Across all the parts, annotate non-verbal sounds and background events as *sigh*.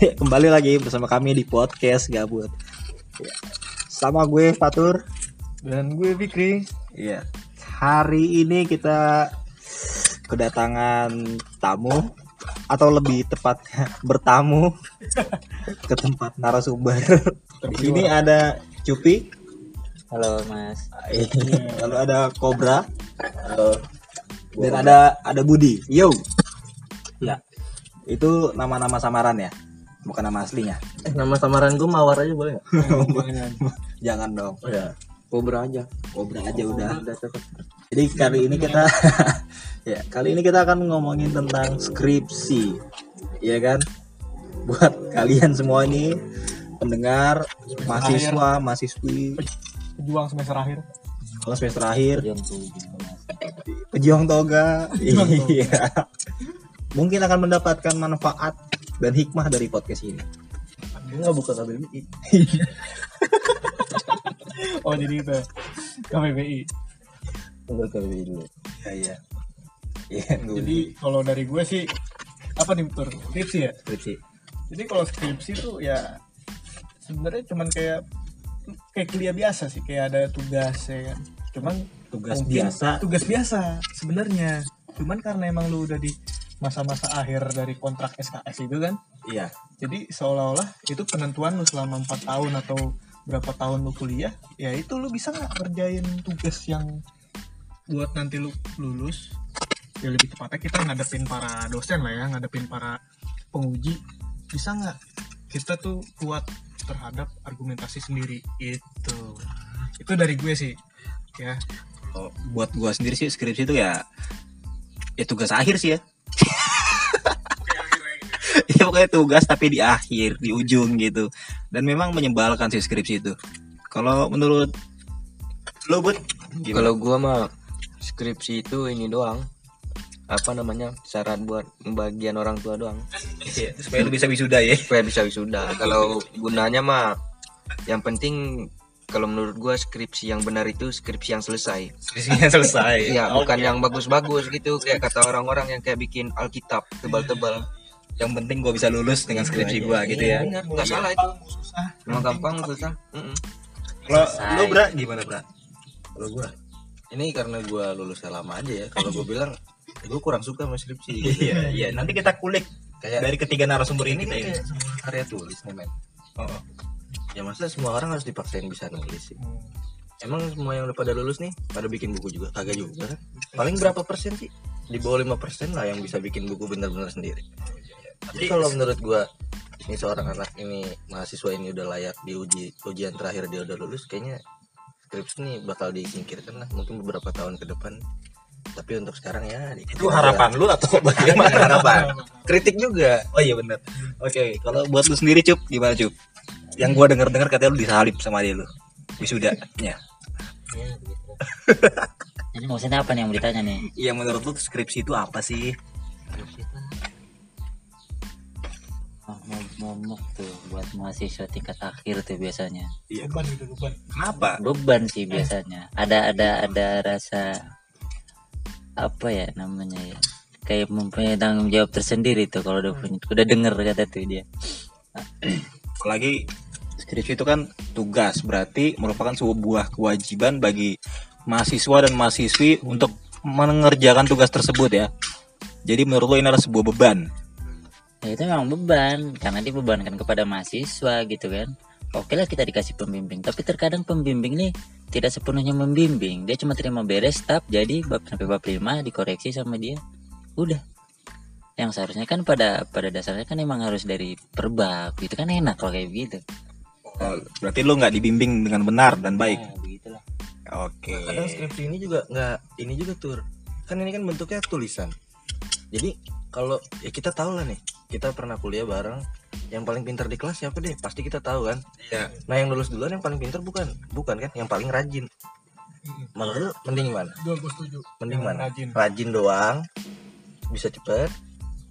*laughs* Kembali lagi bersama kami di podcast Gabut. Ya. Sama gue Fatur. Dan gue Fikri. Iya. Hari ini kita kedatangan tamu atau lebih tepatnya *laughs* bertamu *laughs* ke tempat narasumber. Di sini ada Cupi, Halo Mas. lalu ada Cobra, Halo. dan ada ada Budi. Yo. Ya. Itu nama-nama samaran ya, bukan nama aslinya. Eh, nama samaran gue Mawar aja boleh nggak? *laughs* Jangan dong. Oh ya. Cobra aja. Cobra aja udah. Udah cocok. Jadi kali ini kita *laughs* ya, kali ini kita akan ngomongin tentang skripsi. Iya kan? Buat kalian semua ini pendengar, mahasiswa, mahasiswi, Pejuang semester akhir. kalau semester akhir. Pejuang toga. Iya. Mungkin akan mendapatkan manfaat dan hikmah dari podcast ini. Dia nggak buka KBBI. *laughs* oh jadi itu KBBI. Tunggu KBBI dulu. Iya, iya. Iya, Jadi kalau dari gue sih apa nih tur skripsi ya. skripsi. Jadi kalau skripsi tuh ya sebenarnya cuman kayak kayak kuliah biasa sih kayak ada tugas ya kan. Cuman Tugas biasa. tugas biasa sebenarnya cuman karena emang lu udah di masa-masa akhir dari kontrak SKS itu kan? Iya. jadi seolah-olah itu penentuan lu selama empat tahun atau berapa tahun lu kuliah ya itu lu bisa nggak kerjain tugas yang buat nanti lu lulus? Ya lebih tepatnya kita ngadepin para dosen lah ya ngadepin para penguji. Bisa nggak kita tuh kuat terhadap argumentasi sendiri? Itu. Itu dari gue sih ya. Oh, buat gua sendiri sih skripsi itu ya ya tugas akhir sih ya. Ya pokoknya tugas tapi di akhir, di ujung gitu. Dan memang menyebalkan sih skripsi itu. Kalau menurut lo buat Kalau gua mah skripsi itu ini doang. Apa namanya? Syarat buat bagian orang tua doang. supaya lu bisa wisuda ya. Supaya bisa wisuda. Kalau gunanya mah yang penting kalau menurut gua skripsi yang benar itu skripsi yang selesai. Skripsinya selesai. Iya, bukan yang bagus-bagus gitu kayak kata orang-orang yang kayak bikin Alkitab tebal-tebal. Yang penting gua bisa lulus dengan skripsi gua gitu ya. Benar, nggak salah itu. susah. Cuma gampang susah. Kalau lu Bra gimana, Bra? kalau gua? Ini karena gua lulusnya lama aja ya. Kalau gua bilang gua kurang suka sama skripsi. *laughs* Iya, iya. Nanti kita kulik kayak dari ketiga narasumber ini ini kayak karya tulis nih men. Oh, ya masa semua orang harus dipaksain bisa nulis sih. Hmm. emang semua yang udah pada lulus nih pada bikin buku juga? Kagak juga kan? Paling berapa persen sih? Di bawah lima persen lah yang bisa bikin buku benar-benar sendiri jadi kalau menurut gua ini seorang anak ini mahasiswa ini udah layak diuji ujian terakhir dia udah lulus kayaknya skripsi ini bakal disingkirkan lah mungkin beberapa tahun ke depan tapi untuk sekarang ya itu harapan lu atau *laughs* bagaimana harapan kritik juga Oh iya benar. Oke, kalau buat lu sendiri Cup, gimana Cup? Yang gua denger-dengar katanya lu disalip sama dia lu. Wisuda. Ya. Ya, begitu. Jadi maksudnya apa nih yang mau ditanya nih? Iya menurut lu skripsi itu apa sih? Oh, momok tuh buat mahasiswa tingkat akhir tuh biasanya. Iya. beban gitu beban Kenapa? Beban sih biasanya. Ada ada ada rasa apa ya namanya ya? Kayak mempunyai tanggung jawab tersendiri tuh kalau udah punya, udah denger kata tuh dia. Apalagi skripsi itu kan tugas, berarti merupakan sebuah kewajiban bagi mahasiswa dan mahasiswi untuk mengerjakan tugas tersebut ya. Jadi menurut lu ini adalah sebuah beban. Ya itu memang beban karena dibebankan kepada mahasiswa gitu kan. Oke lah kita dikasih pembimbing, tapi terkadang pembimbing nih tidak sepenuhnya membimbing. Dia cuma terima beres tab jadi bab sampai bab 5 dikoreksi sama dia. Udah. Yang seharusnya kan pada pada dasarnya kan emang harus dari per bab. Itu kan enak kalau kayak gitu. Oh, berarti lu nggak dibimbing dengan benar dan baik. Nah, begitulah. Oke. kadang skripsi ini juga nggak ini juga tur kan ini kan bentuknya tulisan jadi kalau ya kita tahu lah nih kita pernah kuliah bareng yang paling pintar di kelas siapa deh pasti kita tahu kan Iya. nah yang lulus duluan yang paling pintar bukan bukan kan yang paling rajin menurut mending mana Gue setuju. mending Yang mana Rajin. rajin doang bisa cepet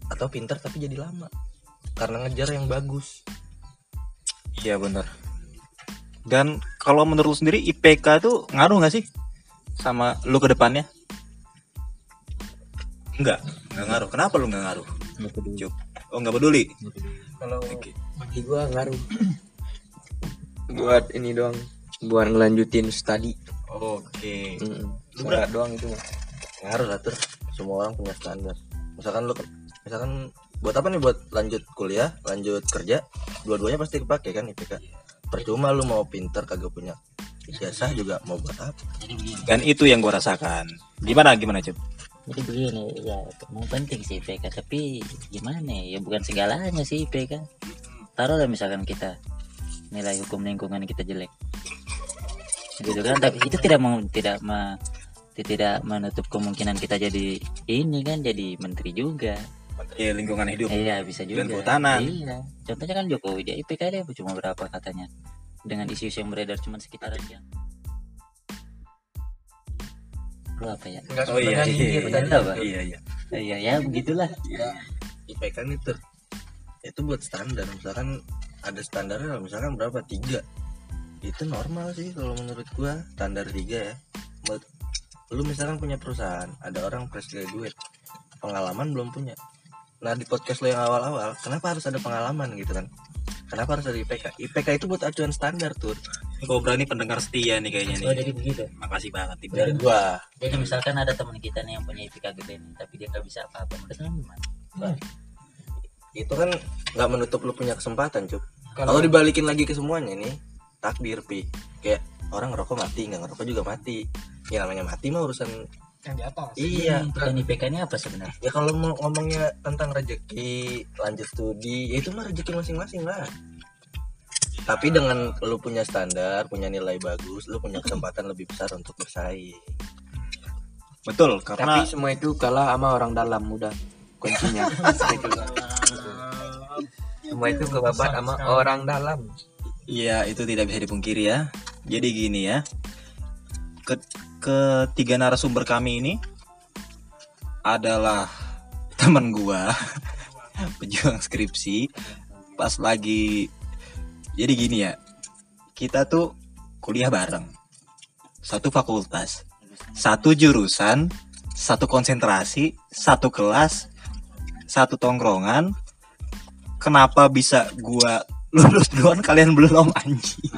atau pintar tapi jadi lama karena ngejar yang bagus Iya benar. Dan kalau menurut lu sendiri IPK itu ngaruh nggak sih sama lu ke depannya? Enggak, enggak ngaruh. Kenapa lu enggak ngaruh? Nggak peduli. Cuk. Oh, enggak peduli. Nggak peduli. kalau Oke. bagi gua ngaruh *clears throat* buat ini doang buat ngelanjutin studi Oke. Mm-mm. Lu standar doang itu mah ngaruh lah Tur. semua orang punya standar misalkan lu misalkan buat apa nih buat lanjut kuliah lanjut kerja dua-duanya pasti kepake kan IPK percuma lu mau pinter kagak punya ijazah juga mau buat apa Dan itu yang gue rasakan. Gimana gimana Cup? Jadi begini ya mau penting sih IPK tapi gimana ya bukan segalanya sih IPK taruhlah misalkan kita nilai hukum lingkungan kita jelek. Gitu kan tapi itu tidak mau tidak ma, tidak menutup kemungkinan kita jadi ini kan jadi menteri juga. Menteri Lingkungan Hidup. iya bisa juga. Dan kehutanan. iya contohnya kan Jokowi dia IPK dia cuma berapa katanya. Dengan isu-isu yang beredar cuma sekitar yang lu apa ya Oh iya. Iya, iya, apa? iya, iya. iya. Ya begitulah. IPK itu. Itu buat standar. Misalkan ada standarnya misalkan berapa? Tiga. Itu normal sih kalau menurut gua. Standar tiga ya. Buat- lu misalkan punya perusahaan ada orang fresh graduate. Pengalaman belum punya nah di podcast lo yang awal-awal kenapa harus ada pengalaman gitu kan? Kenapa harus ada IPK IPK itu buat acuan standar tuh Kobra ini pendengar setia nih kayaknya nih. oh jadi begitu? Makasih banget Ibu. dari gua. Jadi misalkan ada teman kita nih yang punya IPK gede nih, tapi dia nggak bisa apa-apa, menurut lu gimana? itu kan nggak menutup lu punya kesempatan cup. Kalau dibalikin lagi ke semuanya nih takdir pi. Kayak orang ngerokok mati nggak ngerokok juga mati. Ya namanya mati mah urusan yang di atas. Iya. Bukan IPK ini apa sebenarnya? ya kalau mau ngomongnya tentang rezeki lanjut studi ya itu mah rezeki masing-masing lah. Tapi dengan lu punya standar punya nilai bagus lu punya kesempatan lebih besar untuk bersaing. Betul, tapi karena semua itu kalah sama orang dalam udah kuncinya. *laughs* Semua itu kebabat sama orang dalam. Iya, itu tidak bisa dipungkiri ya. Jadi gini ya. Ke ketiga narasumber kami ini adalah *laughs* teman gua *laughs* pejuang skripsi pas lagi jadi gini ya. Kita tuh kuliah bareng. Satu fakultas, satu jurusan, satu konsentrasi, satu kelas, satu tongkrongan. Kenapa bisa gua *laughs* lulus duluan kalian belum anjing?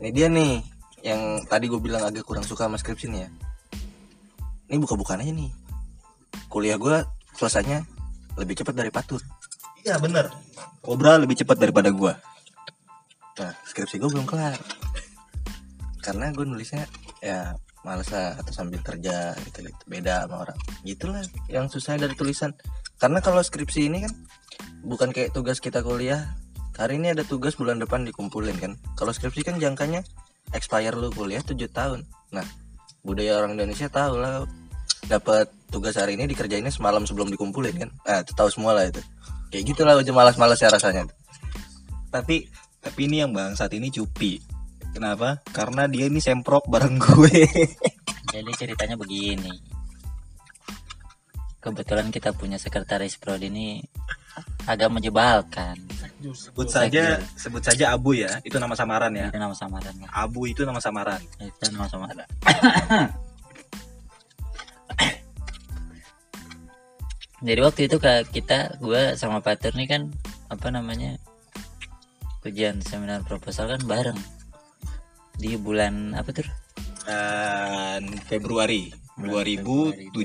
ini dia nih yang tadi gue bilang agak kurang suka sama skripsi nih ya. Ini buka-bukaan aja nih. Kuliah gue selesainya lebih cepat dari patur. Iya bener. Kobra lebih cepat daripada gua. Nah skripsi gue belum kelar. Karena gue nulisnya ya males lah atau sambil kerja gitu, gitu. Beda sama orang. Gitulah yang susah dari tulisan. Karena kalau skripsi ini kan bukan kayak tugas kita kuliah. Hari ini ada tugas bulan depan dikumpulin kan. Kalau skripsi kan jangkanya expire lu kuliah 7 tahun. Nah budaya orang Indonesia tahu lah dapat tugas hari ini dikerjainnya semalam sebelum dikumpulin kan? Ah itu tahu semua lah itu. Kayak gitulah aja malas-malas ya rasanya. Tapi Tapi ini yang bang saat ini cupi Kenapa? Karena dia ini semprot bareng *laughs* gue. Jadi ceritanya begini. Kebetulan kita punya sekretaris prod ini agak menjebalkan. Sebut saja Sebut saja Abu ya Itu nama samaran ya Itu nama samaran lah. Abu itu nama samaran Itu nama samaran. *coughs* Jadi waktu itu kak kita gue sama Pater nih kan apa namanya ujian seminar proposal kan bareng di bulan apa tuh Dan Februari 2017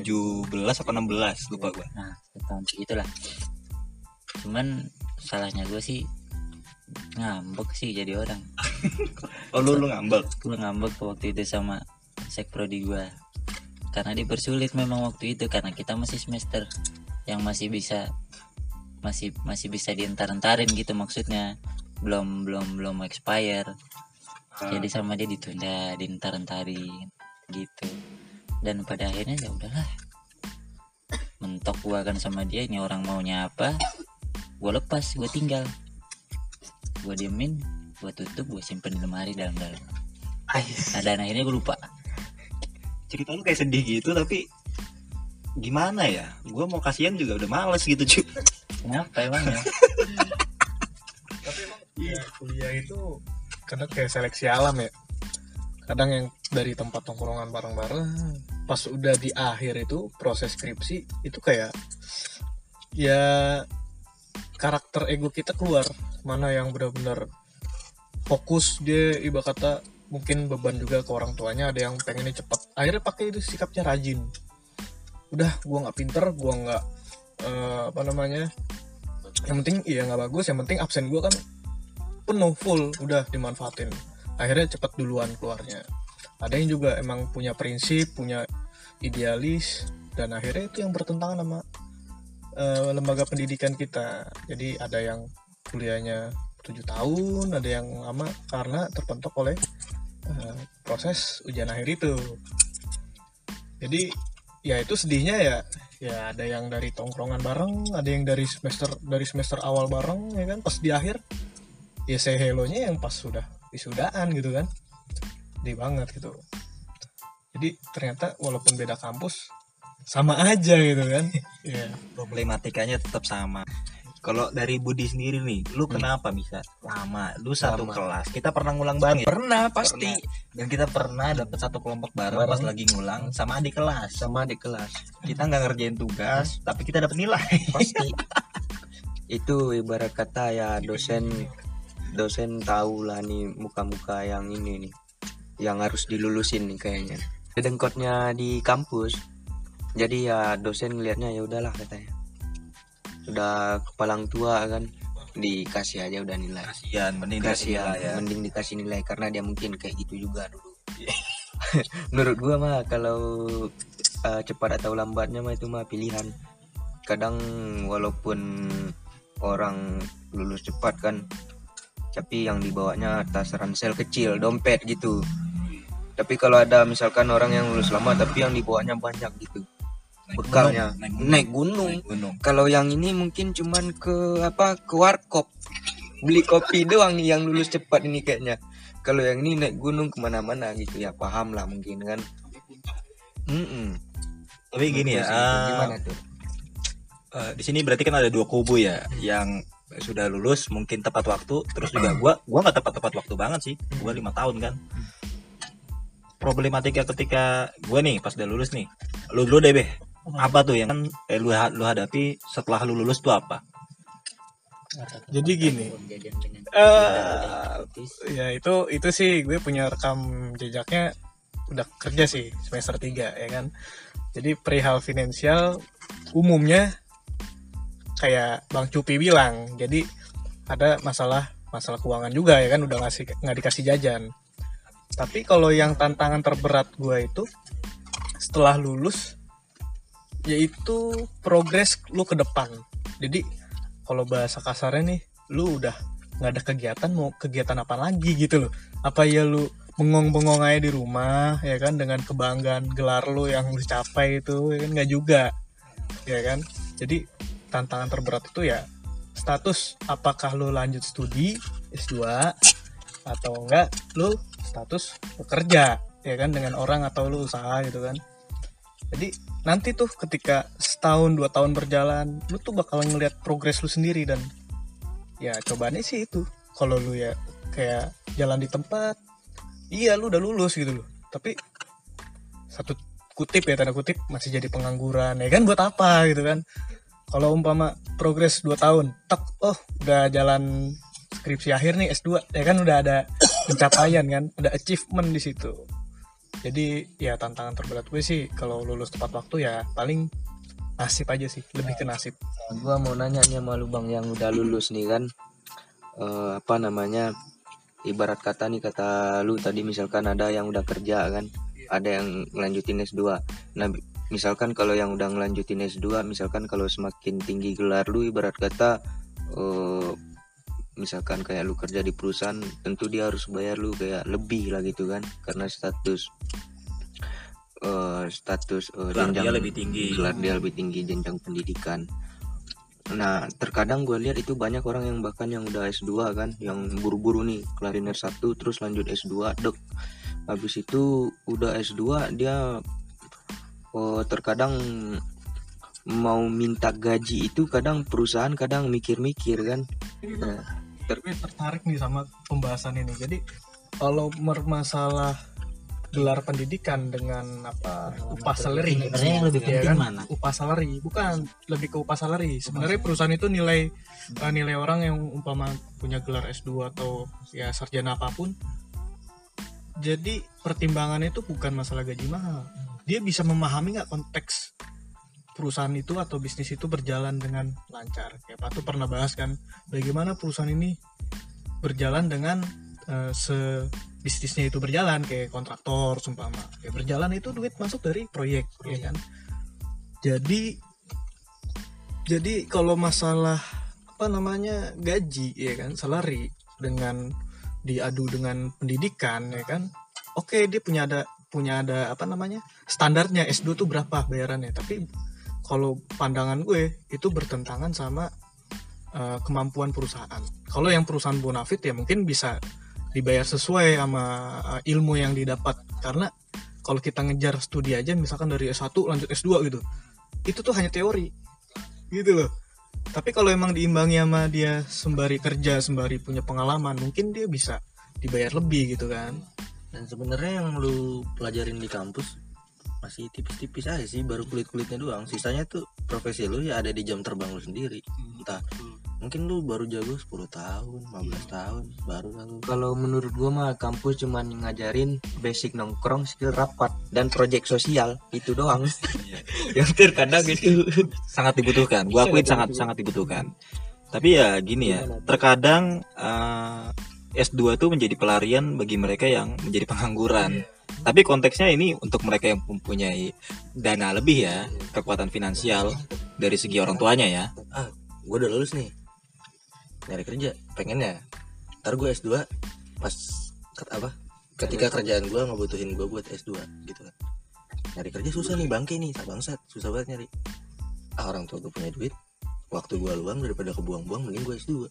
apa 16 lupa gue nah tahun segitulah cuman salahnya gue sih ngambek sih jadi orang. *laughs* Oh lu lu ngambek? Gue ngambek waktu itu sama sekprodi gue karena dipersulit memang waktu itu karena kita masih semester yang masih bisa masih masih bisa dientar-entarin gitu maksudnya. Belum belum belum expire. Jadi sama dia ditunda dientar-entarin gitu. Dan pada akhirnya ya udahlah. Mentok gua kan sama dia ini orang maunya apa gue lepas gue tinggal. Gue diemin gue tutup gue simpen di lemari dalam-dalam. Nah dan akhirnya gue lupa. Cerita lu kayak sedih gitu tapi Gimana ya? Gue mau kasihan juga udah males gitu cuy kenapa emangnya Iya, kuliah itu kadang kayak seleksi alam ya. Kadang yang dari tempat tongkrongan bareng-bareng, pas udah di akhir itu proses skripsi itu kayak ya karakter ego kita keluar mana yang benar-benar fokus dia ibarat kata mungkin beban juga ke orang tuanya ada yang pengennya cepat. Akhirnya pakai itu sikapnya rajin. Udah gua nggak pinter gua nggak eh, apa namanya yang penting iya nggak bagus yang penting absen gua kan penuh full udah dimanfaatin. Akhirnya cepat duluan keluarnya. Ada yang juga emang punya prinsip punya idealis dan akhirnya itu yang bertentangan sama eh, lembaga pendidikan kita. Jadi ada yang kuliahnya tujuh tahun ada yang lama karena terpentok oleh eh, proses ujian akhir itu. Jadi ya itu sedihnya ya ya ada yang dari tongkrongan bareng ada yang dari semester dari semester awal bareng ya kan? Pas di akhir ya say hello nya yang pas sudah wisudaan gitu kan? Sedih banget gitu. Jadi ternyata walaupun beda kampus sama aja gitu kan *laughs* ya problematikanya tetap sama kalau dari Budi sendiri nih lu kenapa bisa lama lu satu Lama. kelas kita pernah ngulang bareng ya Pernah pasti dan kita pernah dapat satu kelompok bareng, Bareng. pas lagi ngulang sama adik kelas sama di kelas. kita nggak ngerjain tugas tapi kita dapat nilai Pasti. *laughs* itu ibarat kata ya dosen dosen tahu lah nih muka-muka yang ini nih yang harus dilulusin nih kayaknya. Dedengkotnya di kampus. Jadi ya dosen ngelihatnya ya udahlah katanya. Udah kepalang tua kan dikasih aja udah nilai. kasihan mending dikasih kasihan ya. mending dikasih nilai karena dia mungkin kayak gitu juga dulu. *laughs* Menurut gua mah kalau uh, cepat atau lambatnya mah itu mah pilihan. Kadang walaupun orang lulus cepat kan tapi yang dibawanya tas ransel kecil dompet gitu. Tapi kalau ada misalkan orang yang lulus lama tapi yang dibawanya banyak gitu bekalnya. Naik gunung. naik gunung. Naik gunung. Kalau yang ini mungkin cuman ke apa ke warkop. Beli kopi doang nih yang lulus cepat ini kayaknya. Kalau yang ini naik gunung ke mana-mana gitu. Ya paham lah mungkin kan. Mm-mm. tapi gini ya eh, gimana tuh? eh, di sini berarti kan ada dua kubu ya. Yang sudah lulus mungkin tepat waktu. Terus juga gua gua nggak tepat tepat waktu banget sih. Gua lima tahun kan. Problematika ketika gua nih pas udah lulus nih. Lu dulu deh Beh. Apa tuh yang eh, lu, lu hadapi setelah lu lulus tuh apa? Jadi gini eh ya itu itu sih gue punya rekam jejaknya udah kerja sih semester 3 ya kan? Jadi perihal finansial umumnya kayak Bang Cupi bilang jadi ada masalah masalah keuangan juga ya kan? Udah ngasih nggak dikasih jajan. Tapi kalau yang tantangan terberat gue itu setelah lulus yaitu progres lu ke depan. Jadi kalau bahasa kasarnya nih lu udah nggak ada kegiatan mau kegiatan apa lagi gitu loh. Apa ya lu bengong-bengong aja di rumah ya kan dengan kebanggaan gelar lu yang lu capai itu ya kan nggak juga ya kan. Jadi tantangan terberat itu ya status apakah lu lanjut studi S2 atau enggak lu status bekerja ya kan dengan orang atau lu usaha gitu kan jadi nanti tuh ketika setahun dua tahun berjalan lu tuh bakal ngeliat progres lu sendiri dan ya cobaannya sih itu. Kalau lu ya kayak jalan di tempat iya lu udah lulus gitu loh. Tapi satu kutip ya tanda kutip masih jadi pengangguran ya kan buat apa gitu kan. Kalau umpama progres 2 tahun tak oh udah jalan skripsi akhir nih S2 ya kan udah ada pencapaian kan ada achievement di situ jadi ya tantangan terberat gue sih kalau lulus tepat waktu ya paling nasib aja sih lebih ke nasib. Gua mau nanya nih sama lu bang yang udah lulus nih kan. Eh, apa namanya ibarat kata nih kata lu tadi misalkan ada yang udah kerja kan ada yang ngelanjutin S2 nah misalkan kalau yang udah ngelanjutin S2 misalkan kalau semakin tinggi gelar lu ibarat kata eh, misalkan kayak lu kerja di perusahaan tentu dia harus bayar lu kayak lebih lah gitu kan karena status eh, status eh, Gelar dia jenjang- lebih tinggi. gelar dia lebih tinggi jenjang pendidikan. Nah terkadang gue lihat itu banyak orang yang bahkan yang udah S2 kan yang buru-buru nih kelarin S1 terus lanjut S2 dek. Habis itu udah S2 dia oh, terkadang mau minta gaji itu kadang perusahaan kadang mikir-mikir kan. Nah, gue tertarik nih sama pembahasan ini. Jadi kalau bermasalah gelar pendidikan dengan apa upah salary. Sebenarnya yang lebih Ya penting kan? mana? upah salary. Bukan lebih ke upah salary. Sebenarnya perusahaan itu nilai eh, nilai orang yang umpama punya gelar S2 atau ya sarjana apa pun. Jadi pertimbangannya itu bukan masalah gaji mahal. Dia bisa memahami nggak konteks perusahaan itu atau bisnis itu berjalan dengan lancar. Kayak Pak tuh pernah bahas kan bagaimana perusahaan ini berjalan dengan eh, se bisnisnya itu berjalan kayak kontraktor sumpama kayak berjalan itu duit masuk dari proyek ya kan? Jadi jadi kalau masalah apa namanya gaji ya kan salary dengan diadu dengan pendidikan ya kan? Oke dia punya ada punya ada apa namanya standarnya S2 tuh berapa bayarannya. Tapi kalau pandangan gue itu bertentangan sama eh, kemampuan perusahaan. Kalau yang perusahaan bonafit ya mungkin bisa dibayar sesuai sama eh, ilmu yang didapat. Karena kalau kita ngejar studi aja misalkan dari S1 lanjut S2 gitu itu tuh hanya teori gitu loh. Tapi kalau emang diimbangi sama dia sembari kerja sembari punya pengalaman mungkin dia bisa dibayar lebih gitu kan. Dan sebenarnya yang lu pelajarin di kampus masih tipis-tipis aja sih baru kulit-kulitnya doang. Sisanya tuh profesi lu ya ada di jam terbang lu sendiri. Entah mungkin lu baru jago 10 tahun 15 tahun baru lalu Kalau menurut gua mah kampus cuman ngajarin basic nongkrong, skill rapat dan project sosial. Itu doang. *laughs* yang terkadang itu sangat dibutuhkan. Gua akuin sangat sangat dibutuhkan. Tapi ya gini ya terkadang eh, S2 tuh menjadi pelarian bagi mereka yang menjadi pengangguran tapi konteksnya ini untuk mereka yang mempunyai dana lebih ya kekuatan finansial dari segi orang tuanya ya. Gue udah lulus nih. Nyari kerja pengennya. Ntar gue S2 pas ket- apa ketika kerjaan gue ngebutuhin gue buat S2 gitu kan. Nyari kerja susah nih bangke nih tak bangsat susah banget nyari. Ah orang tua gue punya duit waktu gue luang daripada kebuang-buang mending gue S2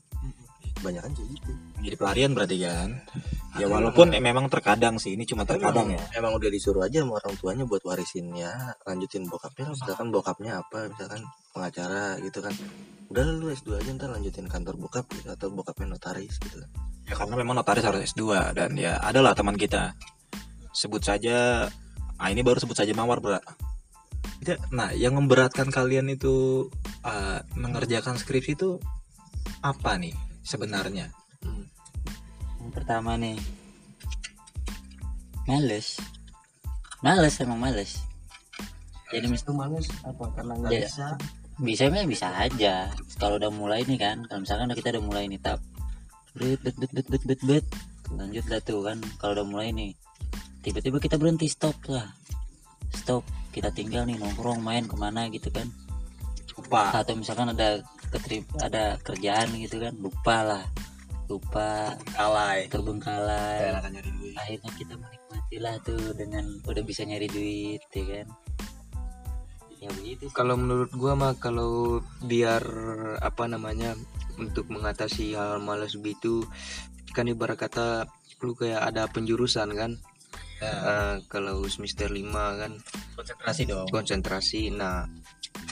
banyak kan kayak gitu. Menjadi pelarian berarti kan? Ya walaupun memang terkadang sih ini cuma terkadang ya. emang udah disuruh aja sama orang tuanya buat warisinnya lanjutin bokapnya misalkan bokapnya apa misalkan pengacara gitu kan. Udah lu S2 aja ntar lanjutin kantor bokap gitu, atau bokapnya notaris gitu kan. Ya karena memang notaris harus S2 dan ya adalah teman kita. Sebut saja ah ini baru sebut saja mawar bro. Ya, nah yang memberatkan kalian itu eh, mengerjakan skripsi itu apa nih sebenarnya. Yang pertama nih. Males. Males emang males. Jadi mis- males apa? Karena nggak Ya. bisa? bisa mah bisa aja. Kalau udah mulai nih kan kalau misalkan udah kita udah mulai nih tap. Bet bet bet bet bet bet bet lanjut dah tuh kan kalau udah mulai nih. Tiba-tiba kita berhenti stop lah. Stop. Kita tinggal nih nongkrong main ke mana gitu kan lupa. Atau misalkan ada keterip ada kerjaan gitu kan lupa lah. Lupa kalai terbengkalai. Nyari duit. Akhirnya kita menikmati lah tuh dengan udah bisa nyari duit ya kan? Ya begitu sih. kalau menurut gua mah kalau biar apa namanya untuk mengatasi hal malas begitu kan ibarat kata lu kayak ada penjurusan kan? Eh, kalau semester 5 kan konsentrasi dong. konsentrasi. Nah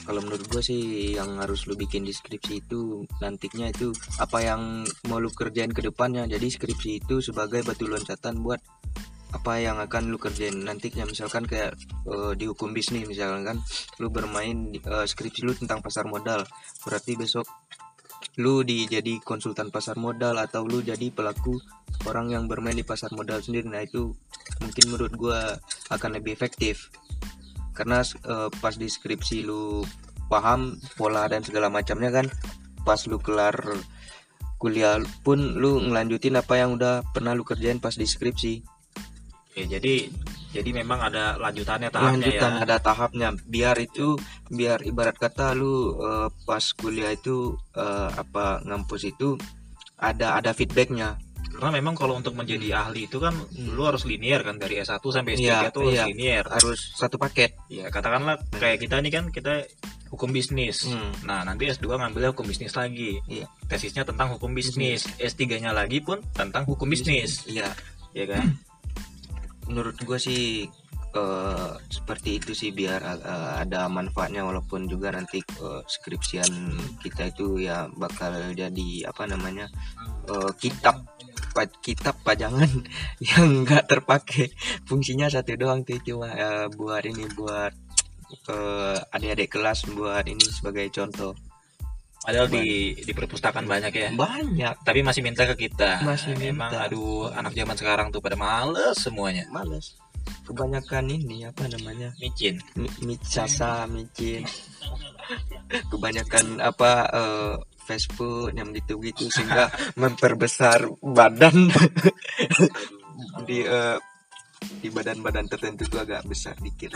kalau menurut gua sih yang harus lu bikin di skripsi itu nantinya itu apa yang mau lu kerjain ke depannya. Jadi skripsi itu sebagai batu loncatan buat apa yang akan lu kerjain nantinya misalkan kayak eh, di hukum bisnis misalkan kan lu bermain eh, skripsi lu tentang pasar modal. Berarti besok lu di jadi konsultan pasar modal atau lu jadi pelaku orang yang bermain di pasar modal sendiri. Nah itu mungkin menurut gua akan lebih efektif karena eh, pas di skripsi lu paham pola dan segala macamnya kan pas lu kelar kuliah pun lu ngelanjutin apa yang udah pernah lu kerjain pas di skripsi Oke, jadi jadi memang ada lanjutannya tahapnya lanjutan ya ada tahapnya. Biar itu biar ibarat kata lu eh, pas kuliah itu eh, apa ngampus itu ada ada feedbacknya karena memang kalau untuk menjadi ahli itu kan lu harus linear kan dari S1 sampai S3 Iya, tuh harus iya. linear harus satu paket. Ya katakanlah kayak kita nih kan kita hukum bisnis. Hmm. nah nanti S2 ngambilnya hukum bisnis lagi. Iya. tesisnya tentang hukum bisnis. S3 nya lagi pun tentang hukum bisnis. Iya. Ya kan? *clears throat* Menurut gue sih eh, seperti itu sih biar eh, ada manfaatnya walaupun juga nanti eh, skripsian kita itu ya bakal jadi apa namanya eh, kitab pa- kitab pajangan *laughs* yang nggak terpakai fungsinya satu doang tuh cuma eh, buat ini buat eh, adik-adik kelas buat ini sebagai contoh Padahal di di perpustakaan banyak ya. banyak Tapi masih minta ke kita. Masih minta. aduh anak zaman sekarang tuh pada males semuanya. males kebanyakan ini apa namanya Micin. Mi- micasa micin *laughs* kebanyakan apa eh, fast food yang gitu gitu *laughs* sehingga memperbesar badan. Di eh, di badan-badan tertentu tuh agak besar dikit.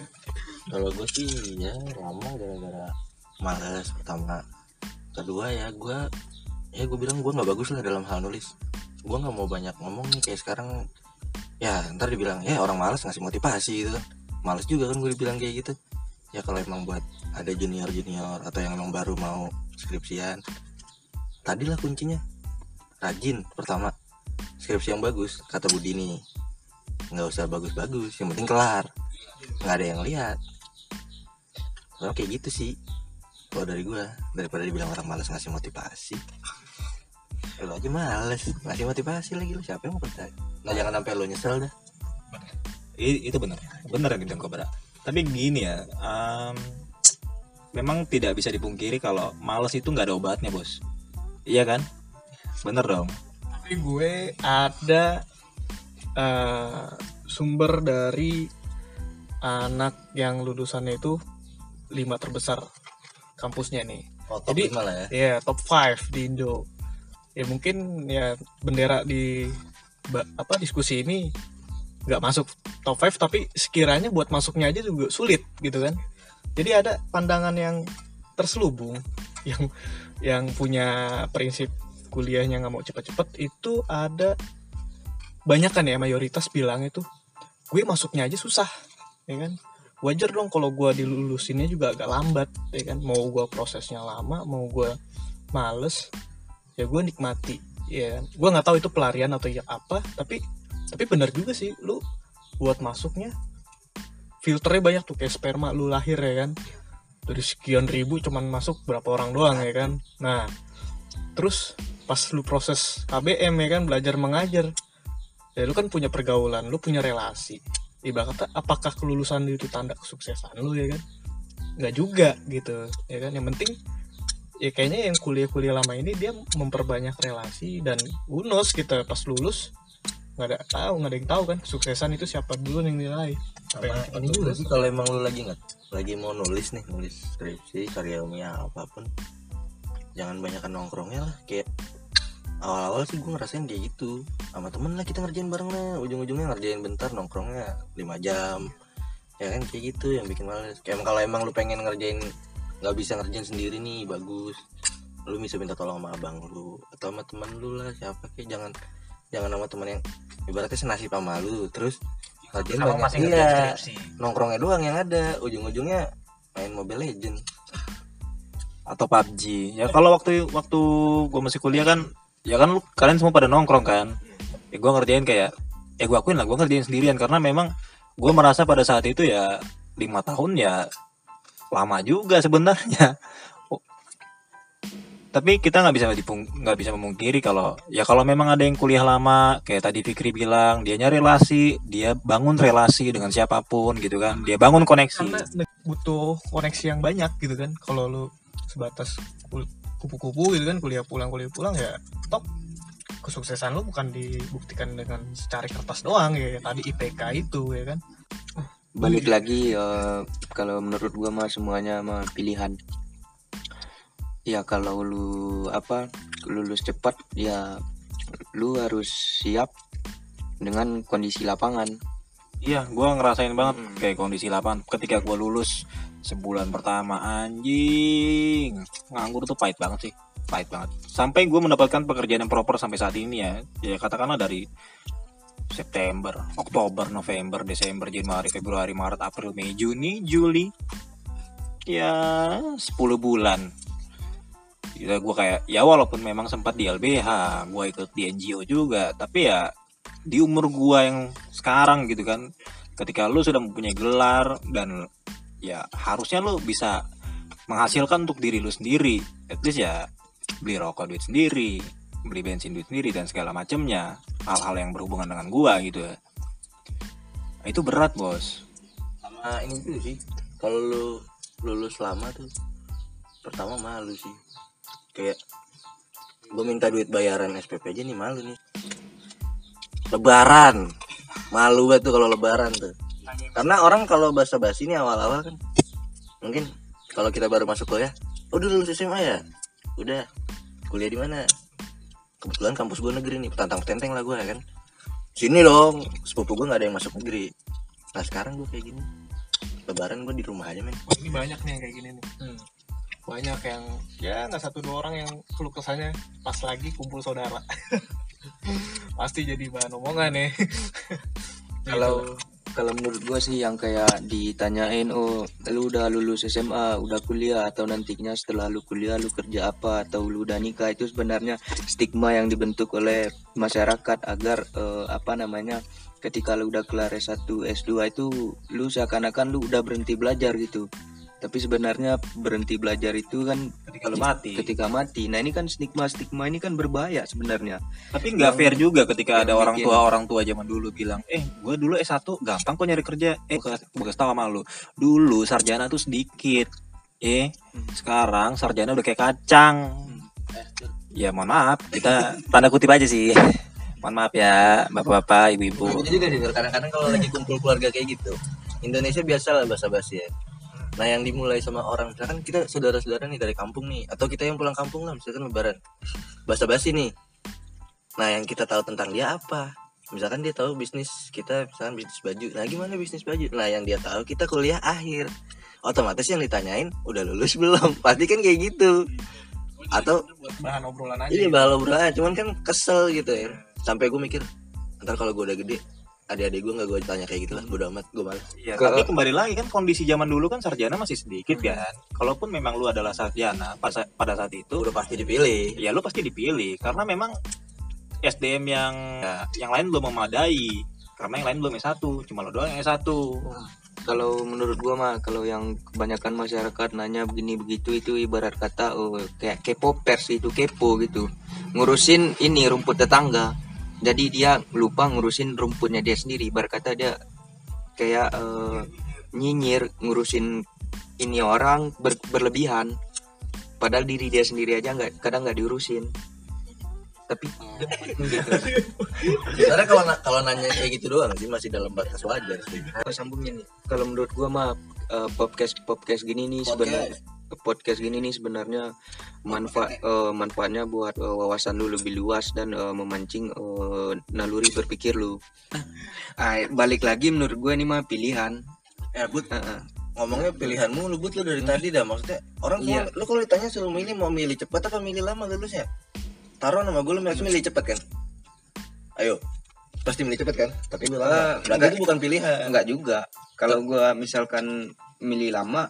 *laughs* Kalau gue sih ya ngomong gara-gara males pertama. Kedua ya gue ya gue bilang gue nggak bagus lah dalam hal nulis. Gue nggak mau banyak ngomong nih kayak sekarang ya ntar dibilang ya orang males ngasih motivasi gitu kan. Males juga kan gue dibilang kayak gitu ya kalau emang buat ada junior junior atau yang emang baru mau skripsian tadilah kuncinya. Rajin pertama. Skripsi yang bagus kata Budi nih. Nggak usah bagus-bagus yang penting kelar. Nggak ada yang lihat. Kalau kayak gitu sih kalau dari gua. Daripada dibilang orang malas ngasih motivasi. Lu aja males ngasih motivasi lagi lu siapa yang mau percaya? Nah jangan sampai lu nyesel dah. Itu benar benar yang dibilang Kobra tapi gini ya em, memang tidak bisa dipungkiri kalau males itu nggak ada obatnya bos. Iya kan? Bener dong. Tapi gue ada eh, sumber dari anak yang lulusannya itu lima terbesar kampusnya nih. Oh, top Jadi- lima lah ya? ya top 5 di Indo. Ya mungkin ya bendera di apa diskusi ini nggak masuk top 5 tapi sekiranya buat masuknya aja juga sulit gitu kan. Jadi ada pandangan yang terselubung *laughs* yang yang punya prinsip kuliahnya nggak mau cepet-cepet itu ada banyak kan ya mayoritas bilang itu gue masuknya aja susah ya kan. Wajar dong kalau gue dilulusinnya juga agak lambat ya kan. Mau gue prosesnya lama mau gue males ya gue nikmati ya kan. Gue nggak tahu itu pelarian atau ya apa tapi tapi benar juga sih lu buat masuknya filternya banyak tuh kayak sperma lu lahir ya kan. Dari sekian ribu cuman masuk berapa orang doang ya kan. Nah terus pas lu proses KBM ya kan belajar mengajar ya lu kan punya pergaulan lu punya relasi. Ibarat apakah kelulusan lu itu tanda kesuksesan lu ya kan? Nggak juga gitu ya kan? Yang penting ya kayaknya yang kuliah-kuliah lama ini dia memperbanyak relasi dan unos gitu. Pas lulus nggak ada tahu nggak ada yang tahu kan kesuksesan itu siapa dulu yang nilai? Apa yang ini juga sih kalau emang lu lagi nggak lagi mau nulis nih nulis skripsi karya ilmiah apa pun jangan banyakkan nongkrongnya lah kayak awal-awal sih gue ngerasain kayak gitu. Sama temen lah kita ngerjain bareng lah ujung-ujungnya ngerjain bentar nongkrongnya 5 jam ya kan kayak gitu yang bikin males. Kayak kalau emang lu pengen ngerjain nggak bisa ngerjain sendiri nih bagus lu bisa minta tolong sama abang lu atau sama temen lu lah siapa kayak jangan jangan sama temen yang ibaratnya senasib sama lu terus sama banyak. masih iya nongkrongnya doang yang ada. Ujung-ujungnya main Mobile Legend atau PUBG ya kalau waktu waktu gue masih kuliah kan ya kan lu kalian semua pada nongkrong kan? Ya gue ngerjain kayak ya gue akuin lah gue ngerjain sendirian. Karena memang gue merasa pada saat itu ya lima tahun ya lama juga sebenarnya. Tapi kita nggak bisa nggak bisa memungkiri kalau ya kalau memang ada yang kuliah lama kayak tadi Fikri bilang dia nyari relasi dia bangun relasi dengan siapa pun gitu kan. Dia bangun koneksi. Karena butuh koneksi yang banyak gitu kan. Kalau lu sebatas kupu-kupu gitu kan kuliah pulang kuliah pulang ya top. Kesuksesan lu bukan dibuktikan dengan secari kertas doang ya tadi IPK itu ya kan. Balik lagi eh, kalau menurut gua mah semuanya mah pilihan ya kalau lu apa lulus cepat ya lu harus siap dengan kondisi lapangan Iya, gua ngerasain banget Mm. kayak kondisi lapangan ketika gua lulus sebulan pertama anjing nganggur tuh pahit banget sih, pahit banget. Sampai gua mendapatkan pekerjaan yang proper sampai saat ini ya, ya katakanlah dari September, Oktober, November, Desember, Januari, Februari, Maret, April, Mei, Juni, Juli, ya 10 bulan. Ya gua kayak ya walaupun memang sempat di LBH, gua ikut di NGO juga, tapi ya di umur gua yang sekarang gitu kan ketika lu sudah mempunyai gelar dan ya harusnya lu bisa menghasilkan untuk diri lu sendiri. At least ya beli rokok duit sendiri beli bensin duit sendiri dan segala macamnya hal-hal yang berhubungan dengan gua gitu. Ya Nah, itu berat bos. Sama ini tuh sih kalau lu lulus lama tuh pertama malu sih kayak gue minta duit bayaran SPP aja nih malu nih. Lebaran. Malu banget tuh kalau lebaran tuh. Karena orang kalau bahasa basi ini awal-awal kan mungkin kalau kita baru masuk kuliah udah lulus SMA ya? Udah. Kuliah di mana? Kebetulan kampus gue negeri nih petantang petenteng lah gue kan. Sini dong sepupu gue nggak ada yang masuk negeri. Nah sekarang gue kayak gini. Lebaran gue di rumah aja men. Ini banyak nih yang kayak gini nih banyak yang ya nggak satu dua orang yang keluh kesahnya pas lagi kumpul saudara. *laughs* Pasti jadi bahan omongan nih. *laughs* Kalau kalau menurut gua sih yang kayak ditanyain oh lu udah lulus SMA udah kuliah atau nantinya setelah lu kuliah lu kerja apa atau lu udah nikah? Itu sebenarnya stigma yang dibentuk oleh masyarakat agar eh, apa namanya ketika lu udah kelar S1 S2 itu lu seakan-akan lu udah berhenti belajar gitu tapi sebenarnya berhenti belajar itu kan ketika lu mati. ketika mati. Nah ini kan stigma stigma ini kan berbahaya sebenarnya. Tapi nggak fair juga ketika ada orang tua orang tua zaman dulu bilang eh gue dulu S1 gampang kok nyari kerja. Eh gue kasih tau sama lu. Dulu sarjana tuh sedikit. Eh sekarang sarjana udah kayak kacang. Ya mohon maaf. Kita *laughs* tanda kutip aja sih. *laughs* Mohon maaf ya bapak-bapak ibu-ibu. Juga sih Nur. kadang-kadang kalau lagi kumpul keluarga kayak gitu Indonesia biasa lah bahasa basi ya nah yang dimulai sama orang misalkan kita saudara-saudara nih dari kampung nih atau kita yang pulang kampung lah misalkan lebaran. Bahasa basi nih. Nah yang kita tahu tentang dia apa? Misalkan dia tahu bisnis kita misalkan bisnis baju. Nah gimana bisnis baju? Nah yang dia tahu kita kuliah akhir. Otomatis yang ditanyain udah lulus *laughs* belum? Pasti kan kayak gitu. Atau bahan obrolan aja Iya bahal obrolan, cuman kan kesel gitu ya. Sampai gue mikir, ntar kalau gue udah gede, adik-adik gue nggak gue tanya kayak gitu lah, bodo amat, gue malas. Ya, Ke- tapi kembali lagi kan kondisi zaman dulu kan sarjana masih sedikit kan. Kalaupun memang lu adalah sarjana pas- pada saat itu, Udah pasti dipilih. ya lu pasti dipilih karena memang SDM yang ya, yang lain belum memadai. Karena yang lain belum S1, cuma lu doang yang S1. kalau menurut gua mah kalau yang kebanyakan masyarakat nanya begini begitu itu ibarat kata oh kayak kepo pers itu kepo gitu ngurusin ini rumput tetangga jadi dia lupa ngurusin rumputnya dia sendiri ibarat kata dia kayak eh, nyinyir ngurusin ini orang ber- berlebihan padahal diri dia sendiri aja nggak kadang nggak diurusin tapi gitu. Karena kalau kalau nanya kayak gitu doang sih masih dalam batas wajar sih. Kalau sambungin nih. Kalau menurut gua mah eh, podcast podcast gini nih sebenarnya podcast gini nih sebenarnya manfaat eh, manfaatnya buat eh, wawasan lu lebih luas dan eh, memancing eh, naluri berpikir lu. Ah, balik lagi menurut gua ini mah pilihan. Ya, but Heeh. ngomongnya pilihanmu lu but lu dari tadi dah maksudnya orang Iya. lu kalau ditanya suruh milih mau milih cepat apa milih lama lulusnya taruh nama gue lu masih milih cepat kan ayo pasti milih cepat kan tapi lu lama Ah, berarti enggak. itu bukan pilihan Enggak juga. Kalau gua misalkan milih lama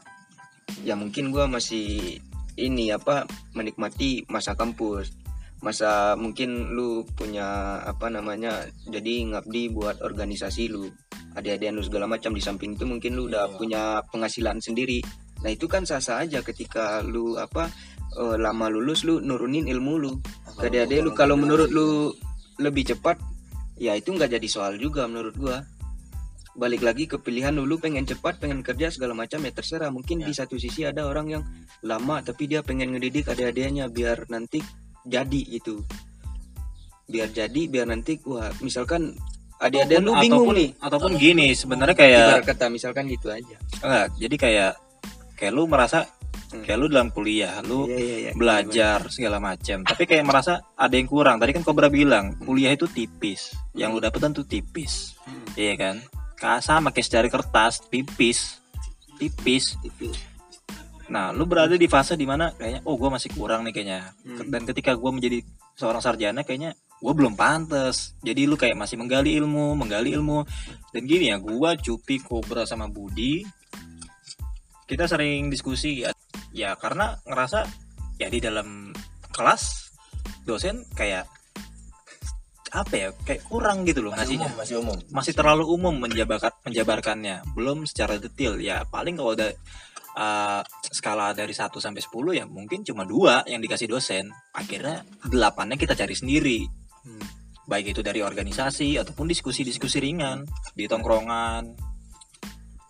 ya mungkin gua masih ini apa menikmati masa kampus. Masa mungkin lu punya apa namanya jadi ngabdi buat organisasi lu. Adik-adik lu segala macam di samping itu mungkin lu udah punya penghasilan sendiri. Nah, itu kan sah-sah aja ketika lu apa eh, lama lulus lu nurunin ilmu lu. Ke adik-adik lu kalau menurut lu lebih cepat ya itu nggak jadi soal juga menurut gua balik lagi ke pilihan dulu pengen cepat pengen kerja segala macam ya terserah. Mungkin di satu sisi ada orang yang lama tapi dia pengen ngedidik adik-adiknya biar nanti jadi gitu. Biar jadi biar nanti wah misalkan adik-adik lu bingung ataupun, nih. ataupun gini sebenarnya kayak ibarat kata misalkan gitu aja. Enggak, jadi kayak kayak lu merasa Hmm. kayak lu dalam kuliah, lu Iya, iya, iya. belajar segala macam. Tapi kayak merasa ada yang kurang. Tadi kan Kobra bilang kuliah itu tipis. Yang lu dapet tuh tipis. Iya kan? Ka- sama kayak secari kertas tipis. Tipis. Nah lu berada di fase di mana kayaknya oh gue masih kurang nih kayaknya. Hmm. dan ketika gue menjadi seorang sarjana kayaknya gue belum pantas. Jadi lu kayak masih menggali ilmu menggali ilmu. Dan gini ya gue Cupi Kobra sama Budi kita sering diskusi ya. Ya karena ngerasa ya di dalam kelas dosen kayak apa ya kayak kurang gitu loh masih ngasihnya. umum masih umum. Masih terlalu umum menjabarkan menjabarkannya. Belum secara detail. Ya paling kalau udah eh, skala dari 1 sampai 10 ya mungkin cuma dua yang dikasih dosen. Akhirnya delapannya kita cari sendiri. Hmm. baik itu dari organisasi ataupun diskusi-diskusi ringan di tongkrongan.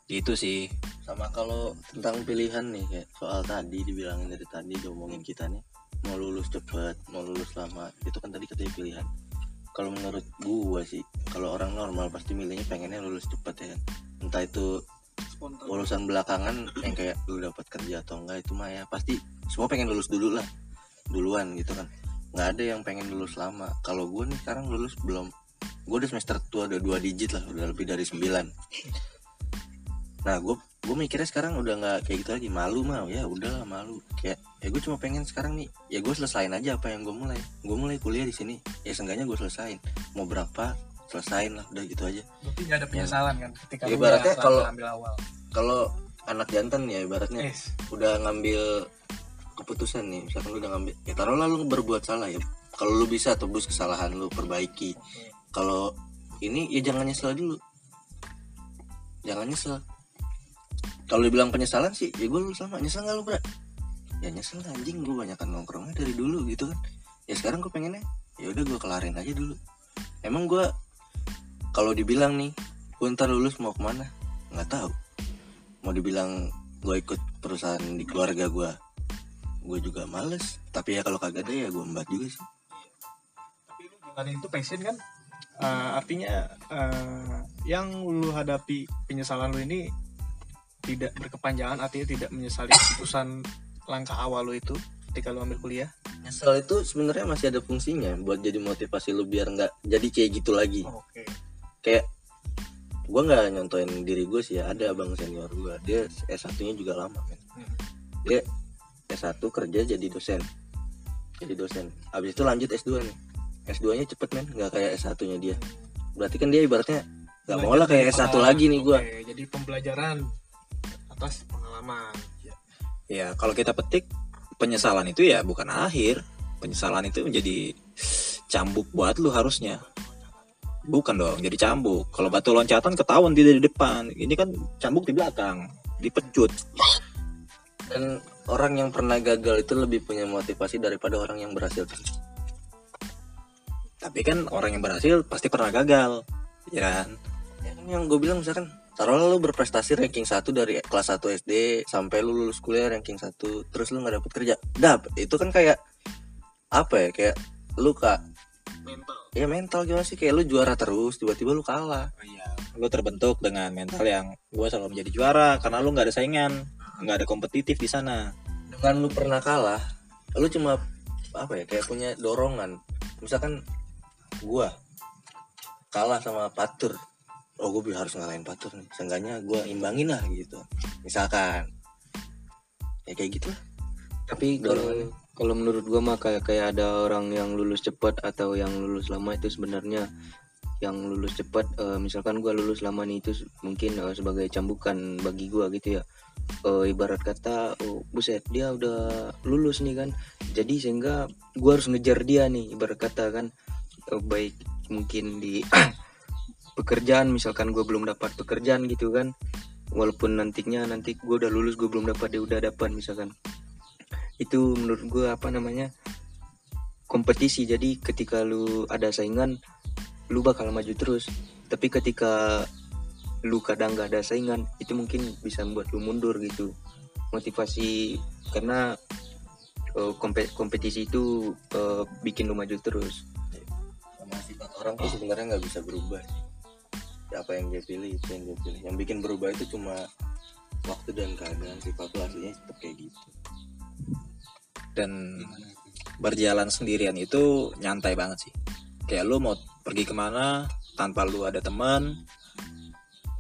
Itu sih. Sama kalau tentang pilihan nih kayak soal tadi dibilangin dari tadi diomongin kita nih. Mau lulus cepet mau lulus lama itu kan tadi katanya pilihan kalau menurut gua sih kalau orang normal pasti milihnya pengennya lulus cepet ya kan. Entah itu Spontan. lulusan belakangan yang kayak lu dapat kerja atau enggak itu mah ya pasti semua pengen lulus dulu lah. Duluan gitu kan. Nggak ada yang pengen lulus lama. Kalau gue nih sekarang lulus belum. Gue udah semester tua udah dua digit lah udah lebih dari 9 nah gue gue mikirnya sekarang udah nggak kayak gitu lagi malu mah. Ya udahlah malu. Kayak ya gue cuma pengen sekarang nih ya gue selesain aja apa yang gue mulai. Gue mulai kuliah di sini ya seenggaknya gue selesain. Mau berapa selesain lah udah gitu aja. Berarti nggak ada penyesalan kan ketika Ya, ibaratnya kalau- ambil awal. kalau anak jantan ya ibaratnya Yes. udah ngambil keputusan nih misalkan lu udah ngambil ya taruhlah lu berbuat salah ya. Kalau lu bisa tebus kesalahan lu perbaiki. Kalau ini ya jangan nyesel dulu. Jangan nyesel kalau dibilang penyesalan sih ya gue sama nyesel nggak lu bro ya nyesel anjing gue banyakan nongkrongnya dari dulu gitu kan. Ya sekarang gue pengennya ya udah gue kelarin aja dulu. Emang gue kalau dibilang nih gue ntar lulus mau ke mana? Nggak tahu. Mau dibilang gue ikut perusahaan di keluarga gue gue juga males. Tapi ya kalau kagak ada ya gue embat juga sih. Tapi lu jalanin itu passion kan? Eh, artinya eh, yang lu hadapi penyesalan lu ini tidak berkepanjangan artinya tidak menyesali keputusan langkah awal lu itu ketika lu ambil kuliah? Nyesel itu sebenarnya masih ada fungsinya buat jadi motivasi lu biar nggak jadi kayak gitu lagi. Oke. Kayak gue nggak nyontoin diri gue sih ya ada abang senior gue dia S 1 nya juga lama men. Hmm. dia S1 kerja jadi dosen jadi dosen. Abis itu lanjut S2 nih. S2 nya cepet men nggak kayak S1 nya dia. Berarti kan dia ibaratnya nggak mau lah kayak S1 lagi nih gue jadi pembelajaran atas pengalaman ya. Kalau kita petik penyesalan itu ya bukan akhir. Penyesalan itu menjadi cambuk buat lu harusnya. Bukan dong jadi cambuk. Kalau batu loncatan ketahuan dia di depan ini kan cambuk di belakang dipecut. Dan orang yang pernah gagal itu lebih punya motivasi daripada orang yang berhasil. Tapi kan orang yang berhasil pasti pernah gagal ya kan? Ya kan yang gue bilang misalkan taruhlah lu berprestasi ranking 1 dari kelas 1 SD sampai lu lulus kuliah ranking 1 terus lu nggak dapet kerja. Dap itu kan kayak apa ya kayak lu kak mental. Ya mental gimana sih? Kayak lu juara terus tiba-tiba lu kalah. Lu terbentuk dengan mental yang gua selalu menjadi juara karena lu nggak ada saingan nggak ada kompetitif di sana. Dengan lu pernah kalah lu cuma apa ya kayak punya dorongan. Misalkan gua kalah sama Patur oh gue harus ngalahin Patur nih. Seenggaknya gua imbangin lah gitu. Misalkan. Ya kayak gitu lah. Tapi kalau kalau menurut gua mah kayak kayak ada orang yang lulus cepat atau yang lulus lama itu sebenarnya yang lulus cepat eh, misalkan gua lulus lama nih itu mungkin eh, sebagai cambukan bagi gua gitu ya. Eh, ibarat kata oh buset dia udah lulus nih kan. Jadi sehingga gua harus ngejar dia nih ibarat kata kan. Eh, baik mungkin di *clears throat* pekerjaan misalkan gua belum dapat pekerjaan gitu kan. Walaupun nantinya nanti gue udah lulus gue belum dapat dia udah dapat misalkan. Itu menurut gue apa namanya kompetisi. Jadi ketika lu ada saingan lu bakal maju terus. Tapi ketika lu kadang gak ada saingan itu mungkin bisa membuat lu mundur gitu. Motivasi karena kompe- kompetisi itu eh, bikin lu maju terus. Sama sifat orang tuh sebenarnya nggak bisa berubah. Apa yang dia pilih itu yang dia pilih. Yang bikin berubah itu cuma waktu dan keadaan sifat aslinya tetap kayak gitu. Dan berjalan sendirian itu nyantai banget sih. Kayak lu mau pergi ke mana tanpa lu ada teman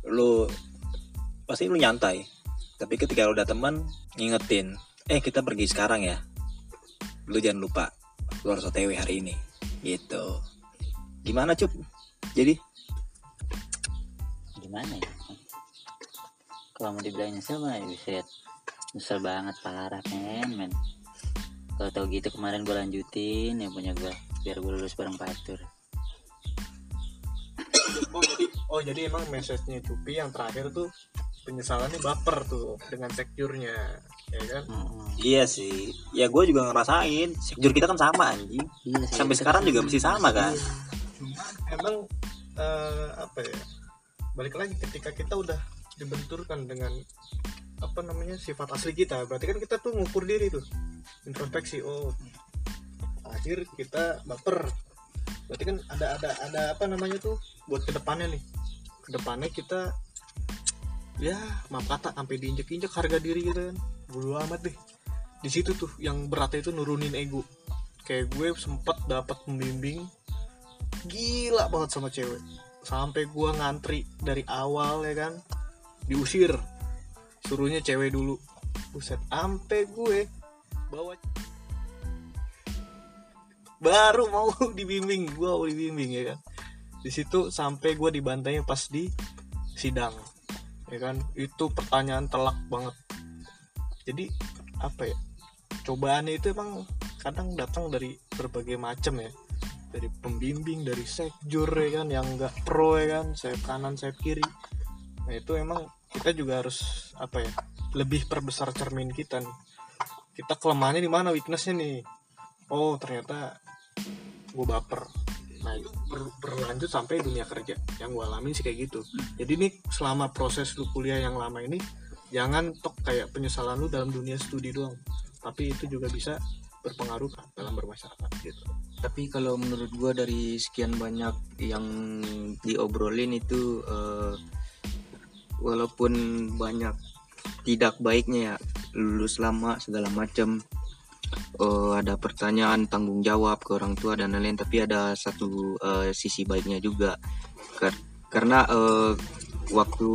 lu pasti lu nyantai. Tapi ketika lu ada teman ngingetin eh kita pergi sekarang ya. Lu jangan lupa lu harus otw hari ini. Gitu. Gimana cup? Jadi gimana ya kalau mau dibilang nyesel mah ya bisa nyesel banget parah men men kalau tau gitu kemarin gue lanjutin yang punya gue biar gue lulus bareng patur oh jadi oh jadi emang message-nya Cupi yang terakhir tuh penyesalannya baper tuh dengan sekjurnya ya kan Iya sih. Ya gue juga ngerasain. Sekjur kita kan sama anjing. Iya. Sampai sekarang juga masih sama kan. cuma emang eh, apa ya balik lagi ketika kita udah dibenturkan dengan apa namanya sifat asli kita berarti kan kita tuh ngukur diri tuh. Introspeksi oh akhir kita baper. Berarti kan ada ada ada apa namanya tuh buat ke depannya nih. Ke depannya kita ya maaf kata sampai diinjek-injek harga diri gitu kan. Bodo amat deh. Di situ tuh yang beratnya itu nurunin ego. Kayak gue sempet dapat pembimbing gila banget sama cewek sampai gua ngantri dari awal ya kan? Diusir. Suruhnya cewek dulu. Buset ampe gue bawa baru mau *laughs* dibimbing gua mau dibimbing ya kan? Di situ sampai gua dibantainya pas di sidang ya kan? Itu pertanyaan telak banget. Jadi apa ya? Cobaannya itu emang kadang datang dari berbagai macam ya dari pembimbing dari sekjur ya kan yang nggak pro ya kan sayap kanan sayap kiri. Nah itu emang kita juga harus apa ya lebih perbesar cermin kita nih. Kita kelemahannya di mana weaknessnya nih? Oh ternyata gue baper. Nah itu ber- berlanjut sampai dunia kerja. Yang gue alamin sih kayak gitu. Jadi nih selama proses lu kuliah yang lama ini jangan tok kayak penyesalan lu dalam dunia studi doang. Tapi itu juga bisa berpengaruh dalam bermasyarakat gitu. Tapi kalau menurut gua dari sekian banyak yang diobrolin itu eh, walaupun banyak tidak baiknya ya lulus lama segala macam eh, ada pertanyaan tanggung jawab ke orang tua dan lain-lain tapi ada satu eh, sisi baiknya juga. Kar- karena eh, waktu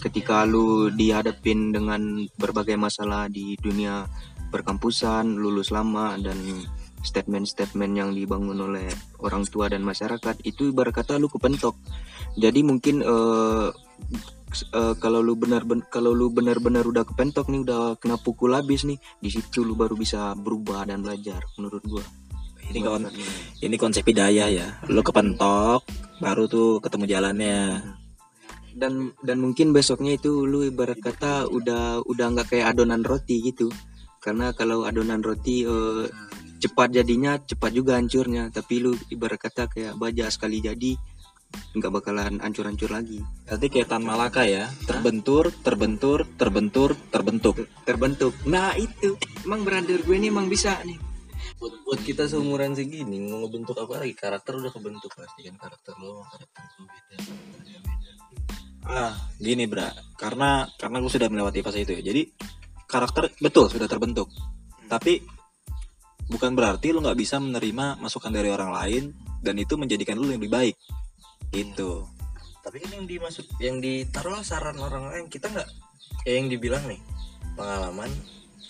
ketika lu dihadapin dengan berbagai masalah di dunia perkampusan lulus lama dan statement-statement yang dibangun oleh orang tua dan masyarakat itu ibarat kata lu kepentok jadi mungkin s- eh, kalau lu benar ben- kalau lu benar-benar udah kepentok nih udah kena pukul habis nih di situ lu baru bisa berubah dan belajar menurut gua Ini kon ini konsep hidayah ya. Lu kepentok baru tuh ketemu jalannya. dan dan mungkin besoknya itu lu ibarat kata udah udah nggak kayak adonan roti gitu karena kalau adonan roti eh, cepat jadinya cepat juga hancurnya. Tapi lu ibarat kata kayak baja sekali jadi nggak bakalan hancur-hancur lagi. Berarti kayak Tan Malaka ya, terbentur, terbentur, terbentur, terbentuk. terbentuk. Nah itu. Emang brother gue ini emang bisa nih. Buat, buat kita seumuran segini mau ngebentuk apa lagi? Karakter udah kebentuk pasti kan karakter lo karakter lo beda karakternya beda. Ah, gini bra, karena karena gue sudah melewati fase itu ya. Jadi karakter betul sudah terbentuk, tapi bukan berarti lu nggak bisa menerima masukan dari orang lain dan itu menjadikan lu lebih baik. Gitu. tapi kan yang dimaksud yang ditaruh saran orang lain kita nggak ya yang dibilang nih pengalaman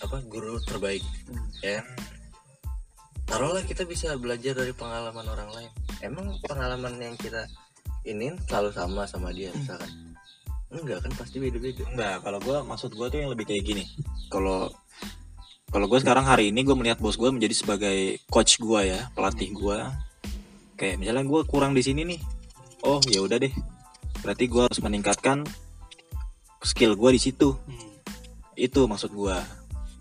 apa guru terbaik. Ya taruhlah kita bisa belajar dari pengalaman orang lain. Emang pengalaman yang kita ini selalu sama sama dia misalkan enggak kan pasti beda-beda Enggak, kalau gue maksud gue tuh yang lebih kayak gini. Kalau kalau gue sekarang hari ini gue melihat bos gue menjadi sebagai coach gue ya, pelatih gue. Kayak misalnya gue kurang di sini nih. Oh ya udah deh. Berarti gue harus meningkatkan skill gue di situ. Itu maksud gue.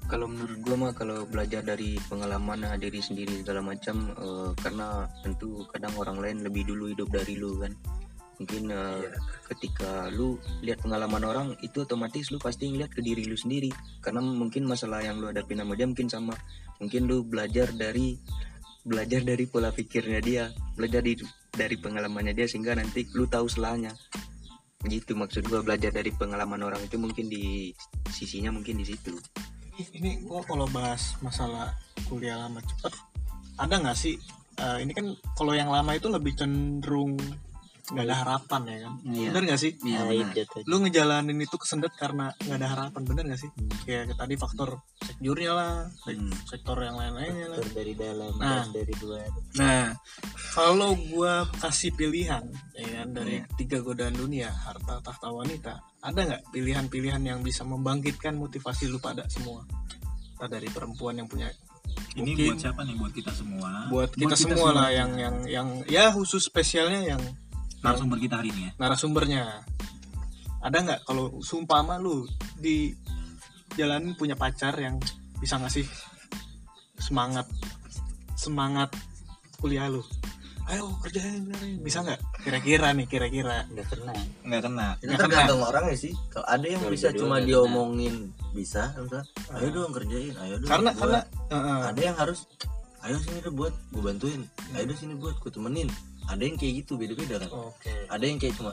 kalau menurut gua mah kalau belajar dari pengalaman diri sendiri segala macam eh, karena tentu kadang orang lain lebih dulu hidup dari lu kan mungkin eh, ketika lu lihat pengalaman orang itu otomatis lu pasti ngeliat ke diri lu sendiri. Karena mungkin masalah yang lu hadapi sama dia mungkin sama. Mungkin lu belajar dari belajar dari pola pikirnya dia. Belajar di, dari pengalamannya dia sehingga nanti lu tahu selanya. Gitu maksud gua belajar dari pengalaman orang itu mungkin di sisinya mungkin di situ. Ini gua kalau bahas masalah kuliah lama cepet ada nggak sih eh, ini kan kalau yang lama itu lebih cenderung nggak ada harapan ya kan Iya. bener nggak sih Iya, itu tuh. lu ngejalanin itu kesendet karena nggak ada harapan bener nggak sih kayak tadi faktor sekjurnya lah Hmm. sektor yang lain-lainnya lah dari dalam Nah. dan dari luar. Nah, kalau gua kasih pilihan, ya kan, dari tiga godaan dunia, harta, tahta, wanita, ada nggak pilihan-pilihan yang bisa membangkitkan motivasi lu pada semua? Entah dari perempuan yang punya Ini Mungkin. buat siapa nih? Buat kita semua. buat kita, semua lah yang yang yang ya khusus spesialnya yang narasumber kita hari ini ya. narasumbernya. Ada nggak? Kalau sumpama lu di jalanin punya pacar yang bisa ngasih semangat semangat kuliah lu. Ayo kerjain bisa nggak? Kira-kira nih kira-kira. Nggak kena. Nggak kena. Itu Nggak tergantung orang ya sih? Kalau ada yang bisa cuma diomongin bisa misalnya, ayo dong kerjain. Ayo dong karena buat." karena eh, eh, ada yang harus ayo sini deh buat. Gue bantuin. Ayo deh sini buat. Gue temenin ada yang kayak gitu beda-beda kan. Oke. Ada yang kayak cuma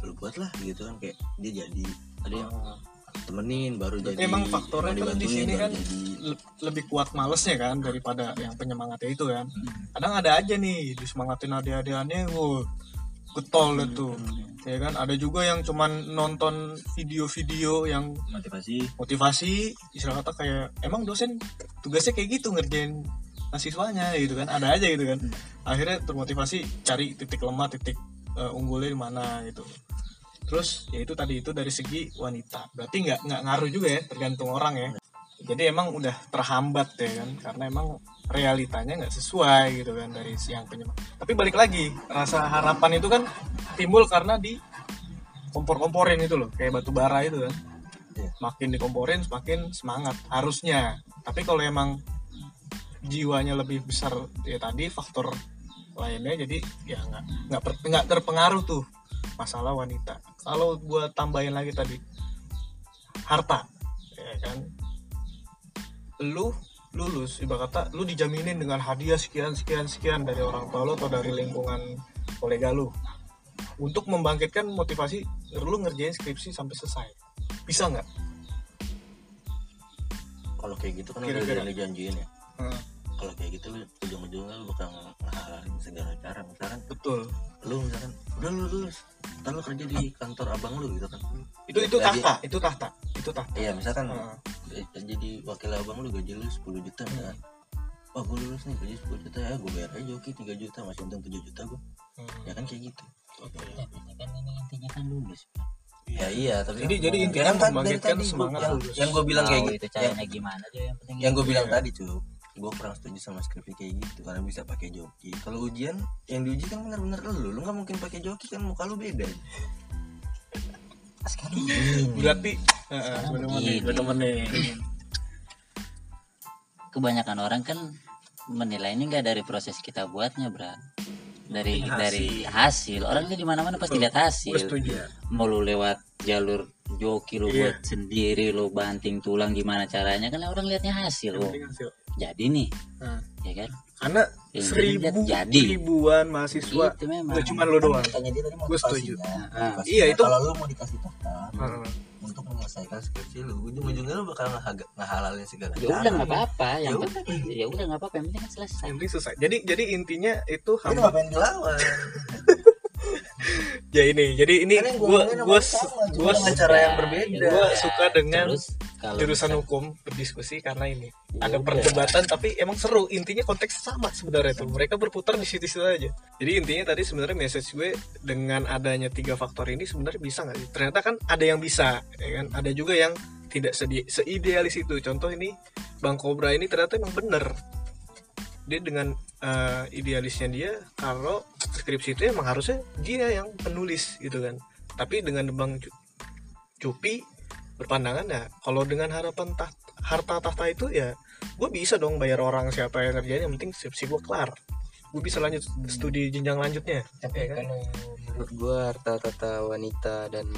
lu buat lah gitu kan kayak dia jadi. Ada yang temenin baru Berarti jadi emang faktornya kan di sini kan jadi. le- lebih kuat malesnya kan daripada yang penyemangatnya itu kan. Kadang ada aja nih disemangatin adik-adikannya wow getol deh tuh ya kan? Ada juga yang cuman nonton video-video yang motivasi. motivasi istilah kata kayak emang dosen tugasnya kayak gitu ngerjain mahasiswanya gitu kan ada aja gitu kan. Akhirnya termotivasi cari titik lemah titik eh, unggulnya di mana gitu. Terus ya itu tadi itu dari segi wanita. Berarti nggak nggak ngaruh juga ya tergantung orang ya. Jadi emang udah terhambat ya kan karena emang realitanya nggak sesuai gitu kan dari si yang penyemangat tapi balik lagi rasa harapan itu kan timbul karena di kompor-komporin itu loh kayak batu bara itu kan. Iya. makin dikomporin semakin semangat harusnya. Tapi kalau emang jiwanya lebih besar ya tadi faktor lainnya jadi ya nggak nggak nggak terpengaruh tuh masalah wanita. Kalau gua tambahin lagi tadi harta ya kan? Lu lulus ibarat kata lu dijaminin dengan hadiah sekian sekian sekian dari orang tua lu atau dari lingkungan kolega lu. Untuk membangkitkan motivasi lu ngerjain skripsi sampai selesai. Bisa nggak? Kalau kayak gitu kan udah Kira-kira. udah dijanjiin ya. Hmm, kalau kayak gitu lu ujung-ujungnya lu bakal ngehalalin segala cara. Misalkan betul. lu misalkan udah lu lulus ntar lu kerja di kantor abang lu gitu kan. Itu itu Gaji- tahta itu tahta itu tahta. Iya misalkan Heeh. eh, jadi wakil abang lu gaji lu 10 juta kan Wah gue lulus nih gaji 10 juta ya gue bayar aja oke 3 juta masih untung 7 juta gue Hmm. ya kan kayak gitu. Ya berarti kan ini intinya kan lulus ya iya tapi Jadi- jadi Ya intinya kan membangkitkan semangat gua- yang, yang gue bilang kayak gitu yang, caranya gimana aja yang penting yang gue bilang tadi cuy gue kurang setuju sama skripsi kayak gitu karena bisa pakai joki. Kalau ujian yang diuji kan bener-bener lu. Lu nggak mungkin pakai joki kan muka lu beda. Sekarang gini. berarti bener-bener kebanyakan orang kan menilai ini enggak dari proses kita buatnya bra dari Hasil. dari hasil. orang kan di mana mana pasti lihat hasil. Mau lu lewat jalur joki lu Iya. buat sendiri lu banting tulang gimana caranya kan orang lihatnya hasil hasil. Jadi nih. Nah, ya kan? karena Yang seribu jadi. ribuan mahasiswa. Itu memang. Itu cuma lo doang. tanya dia tadi Gua setuju. Ah, Motivasinya, Iya, itu- kalau lu mau dikasih tahta Heeh. untuk menyelesaikan skripsi lu ujung-ujungnya lu bakal ngehalalin segala ya udah nggak apa-apa. Yang Ya penting ya udah nggak apa-apa. Yang penting kan selesai. Yang penting selesai. Jadi jadi intinya itu hamba ngapain dilawan? *laughs* *laughs* ya ini jadi ini gue gue gue cara yang berbeda. gue suka dengan terus kalau jurusan misal- hukum berdiskusi karena ini. Ya ada perdebatan tapi emang seru. Intinya konteks sama sebenarnya tuh. Mereka berputar di situ-situ aja. Jadi intinya tadi sebenarnya message gue dengan adanya tiga faktor ini sebenarnya bisa nggak sih? Ternyata kan ada yang bisa ya kan? Ada juga yang tidak seidealis itu. Contoh ini bang Cobra ini ternyata emang bener dia dengan eh, idealisnya dia kalau skripsi itu emang harusnya dia yang penulis gitu kan tapi dengan bang Cu- Cupi berpandangan ya kalau dengan harapan taht- harta tahta itu ya gue bisa dong bayar orang siapa yang ngerjain yang penting skripsi gue kelar gue bisa lanjut studi jenjang lanjutnya tapi ya kan? kalau menurut gua harta tata wanita dan.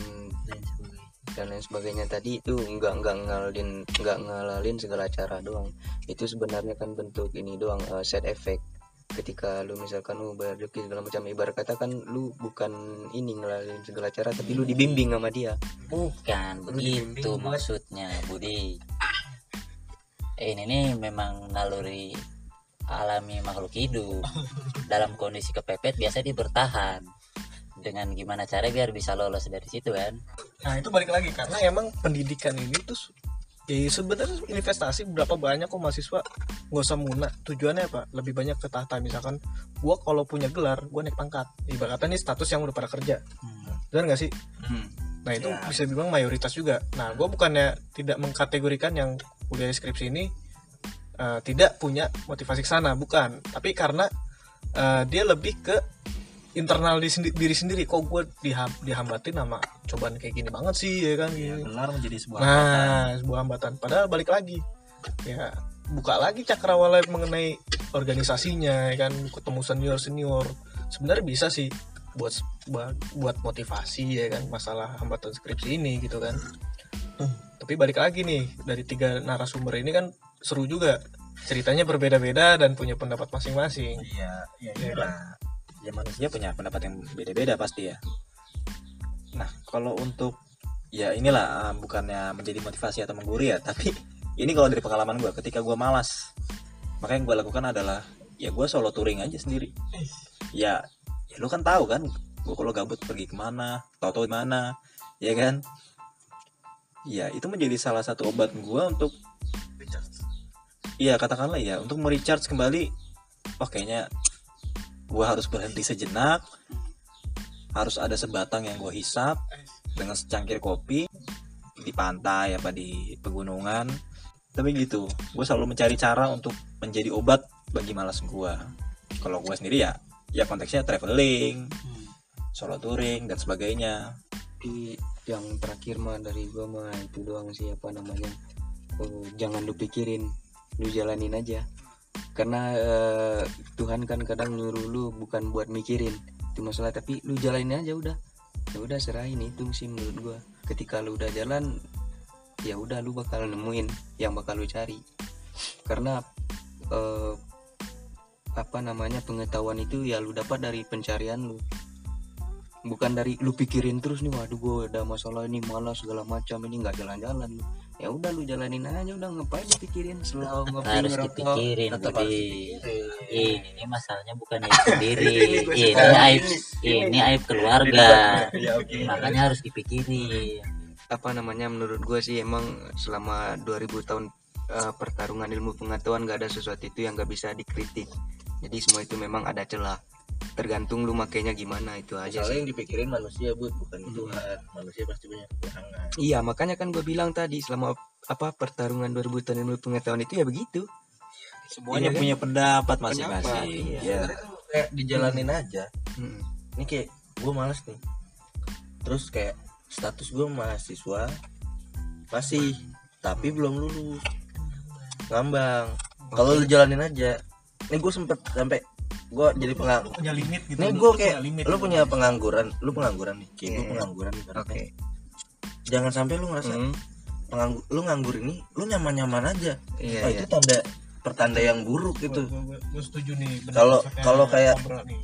Dan lain sebagainya. Tadi itu nggak nggak ngalalin nggak ngalalin segala cara doang. Itu sebenarnya kan bentuk ini doang eh, side effect. Ketika lu misalkan lu bayar joki segala macam ibarat kata kan lu bukan ini ngalalin segala cara tapi lu dibimbing sama dia. Bukan dibimbing begitu maksudnya Budi. Ini nih memang naluri alami makhluk hidup. *laughs* Dalam kondisi kepepet biasa dia bertahan dengan gimana cara biar bisa lolos dari situ kan? Nah itu balik lagi karena emang pendidikan ini tuh ya sebenarnya investasi berapa banyak kok mahasiswa? Nggak usah muna. Tujuannya apa? Lebih banyak ke tahta. Misalkan gue kalau punya gelar gue naik pangkat. Ibaratnya nih status yang udah pada kerja. Benar nggak sih? Nah itu Ya. bisa dibilang mayoritas juga. Nah gue bukannya tidak mengkategorikan yang kuliah skripsi ini eh, tidak punya motivasi ke sana, bukan. Tapi karena eh, dia lebih ke internal di sendi- diri sendiri. Kok gue diham dihambatin sama cobaan kayak gini banget sih ya kan? Ya, benar menjadi sebuah nah sebuah hambatan. Padahal balik lagi ya buka lagi cakrawala mengenai organisasinya ya kan? Ketemu senior senior sebenarnya bisa sih buat buat buat motivasi ya kan? Masalah hambatan skripsi ini gitu kan? Tapi balik lagi nih dari tiga narasumber ini kan seru juga. Ceritanya berbeda-beda dan punya pendapat masing-masing. Iya, iya, Iya. iya. Ya manusia punya pendapat yang beda-beda pasti ya. Nah, kalau untuk ya inilah eh, bukannya menjadi motivasi atau mengguri ya, tapi *laughs* ini kalau dari pengalaman gue, ketika gue malas, maka yang gue lakukan adalah ya gue solo touring aja sendiri. Ya, ya lu kan tahu kan, gue kalau gabut pergi ke mana, tau-tau di mana, ya kan? Ya itu menjadi salah satu obat gue untuk Iya katakanlah ya untuk merecharge kembali oh kayaknya gue harus berhenti sejenak harus ada sebatang yang gue hisap dengan secangkir kopi di pantai apa di pegunungan. Tapi gitu gue selalu mencari cara untuk menjadi obat bagi malas gue kalau gue sendiri ya ya konteksnya traveling solo touring dan sebagainya. Tapi yang terakhir mah dari gua mah itu doang sih apa namanya eh, jangan lu pikirin lu jalanin aja karena eh, Tuhan kan kadang nyuruh lu bukan buat mikirin itu masalah tapi lu jalanin aja udah. Ya udah serahin itu sih menurut gua. Ketika lu udah jalan ya udah lu bakal nemuin yang bakal lu cari. Karena eh, apa namanya pengetahuan itu ya lu dapat dari pencarian lu. Bukan dari lu pikirin terus nih waduh gue ada masalah ini malas segala macam ini nggak jalan-jalan ya udah lu jalanin aja udah ngapain dipikirin? Selalu ngopi harus ngerokok dipikirin tetap harus Budi dipikirin. ini masalahnya bukan aib *laughs* sendiri. ini aib ini aib keluarga. Ya oke. Makanya harus dipikirin. Apa namanya menurut gue sih emang selama 2000 tahun eh, pertarungan ilmu pengetahuan gak ada sesuatu itu yang gak bisa dikritik. Jadi semua itu memang ada celah tergantung lu makainya gimana itu aja soalnya sih. yang dipikirin manusia bud bukan Tuhan. Manusia pasti punya kekurangan. Iya makanya kan gue bilang tadi selama apa pertarungan 2000 tahun ilmu pengetahuan itu ya begitu. Semuanya Iya kan? punya pendapat Pendapat, masing-masing iya. ya kayak dijalanin aja. Mm. ini kayak gue males nih. Terus kayak status gue mahasiswa masih tapi belum lulus. Ngambang. Kalau lu jalanin aja. Nih gue sempet sampai gue jadi pengang punya limit gitu nih gue kayak limit lu gitu. punya pengangguran lu pengangguran nih kayak gue Iya. pengangguran ibaratnya. oke jangan sampai lu ngerasa Mm. penganggur lu nganggur ini lu nyaman nyaman aja iya Wah, iya itu tanda pertanda yang buruk gitu gue setuju nih Kalau- kalau kayak- nih.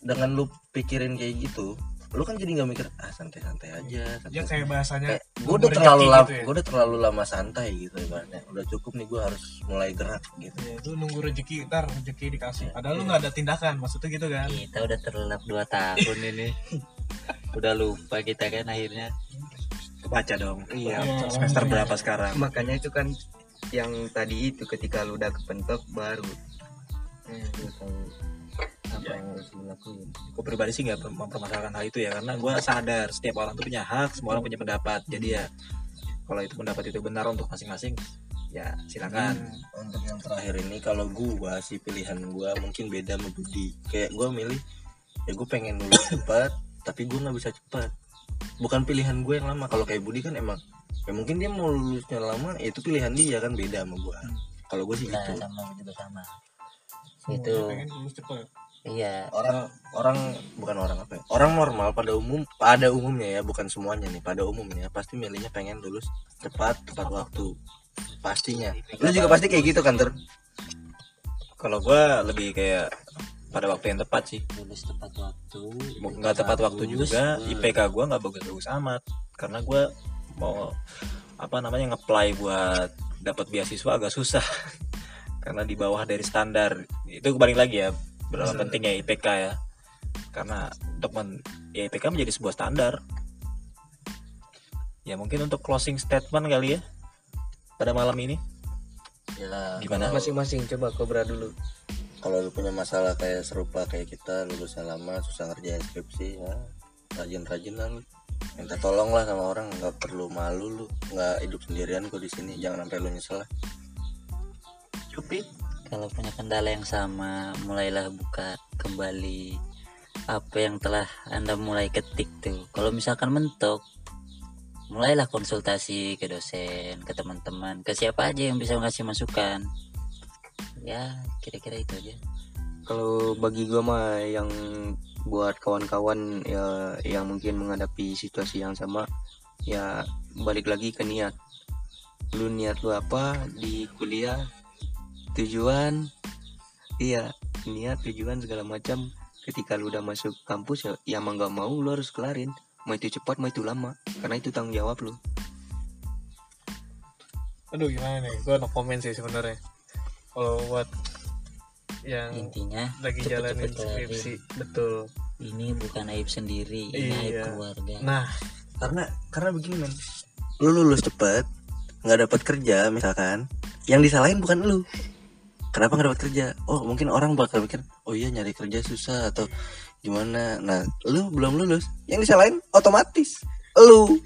dengan lu pikirin kayak gitu lu kan jadi nggak mikir ah santai-santai aja ya santai kayak bahasanya kayak gue udah terlalu lama gitu ya. gue udah terlalu lama santai gitu ibaratnya. Udah cukup nih gue harus mulai gerak gitu. Ya, itu nunggu rezeki ntar rezeki dikasih. Iya. padahal lu nggak ada tindakan maksudnya gitu kan? Kita udah terlelap dua tahun ini. *laughs* Udah lupa kita kan akhirnya. Kebaca dong. Iya Iya, semester alhamdulillah. berapa sekarang? Makanya itu kan yang tadi itu ketika lu udah kepentok baru. Lu apa yang harus lu lakuin gue pribadi sih nggak mempermasalahkan hal itu ya karena gue sadar setiap orang tuh punya hak semua orang punya pendapat. Jadi ya kalau itu pendapat itu benar untuk masing-masing ya silakan. Untuk yang terakhir ini kalau gue sih pilihan gue mungkin beda sama Budi. Kayak gue milih ya gue pengen lulus cepat tapi gue nggak bisa cepat. Bukan pilihan gue yang lama. Kalau kayak Budi kan emang ya mungkin dia mau lulusnya lama ya itu pilihan dia kan beda sama gue kalau gue sih nah gitu. sama juga sama. Itu. pengen lulus cepet iya. Orang orang bukan orang apa ya orang normal pada umum pada umumnya ya bukan semuanya nih pada umumnya pasti milihnya pengen lulus cepat tepat waktu pastinya. Lu juga pasti kayak gitu kan ter kalau gue lebih kayak pada waktu yang tepat sih. Lulus tepat waktu nggak tepat waktu juga IPK gue nggak bagus-bagus amat. Karena gue mau apa namanya ngeplay buat dapat beasiswa agak susah. *laughs* Karena di bawah dari standar. Itu balik lagi ya berapa pentingnya IPK ya? Karena untuk men, ya IPK menjadi sebuah standar. Ya mungkin untuk closing statement kali ya pada malam ini. Ya Gimana? masing-masing coba kobra dulu. Kalau lu punya masalah kayak serupa kayak kita lulusnya lama susah ngerjain skripsi ya rajin-rajin lah lu. Minta tolong lah sama orang nggak perlu malu lu. Nggak hidup sendirian kok di sini jangan sampai lu nyesel lah. Cupi kalau punya kendala yang sama mulailah buka kembali apa yang telah anda mulai ketik tuh. Kalau misalkan mentok mulailah konsultasi ke dosen ke teman-teman ke siapa aja yang bisa ngasih masukan. Ya kira-kira itu aja. Kalau bagi gua mah yang buat kawan-kawan ya yang mungkin menghadapi situasi yang sama ya balik lagi ke niat. Lu niat lu apa di kuliah tujuan? Iya niat tujuan segala macam. Ketika lu udah masuk kampus ya ya mau nggak mau lu harus kelarin. Mau itu cepat mau itu lama. Karena itu tanggung jawab lu. Aduh gimana nih? Gue no comment sih sebenarnya. Kalau buat yang intinya lagi cepet-cepet jalanin kelarin. skripsi betul. Ini bukan aib sendiri ini aib Iya. keluarga. Nah. Karena karena begini men. Lu lulus cepet nggak dapat kerja misalkan. Yang disalahin bukan lu kenapa nggak dapat kerja oh mungkin orang bakal pikir oh iya nyari kerja susah atau gimana nah lu belum lulus yang disalahin otomatis lu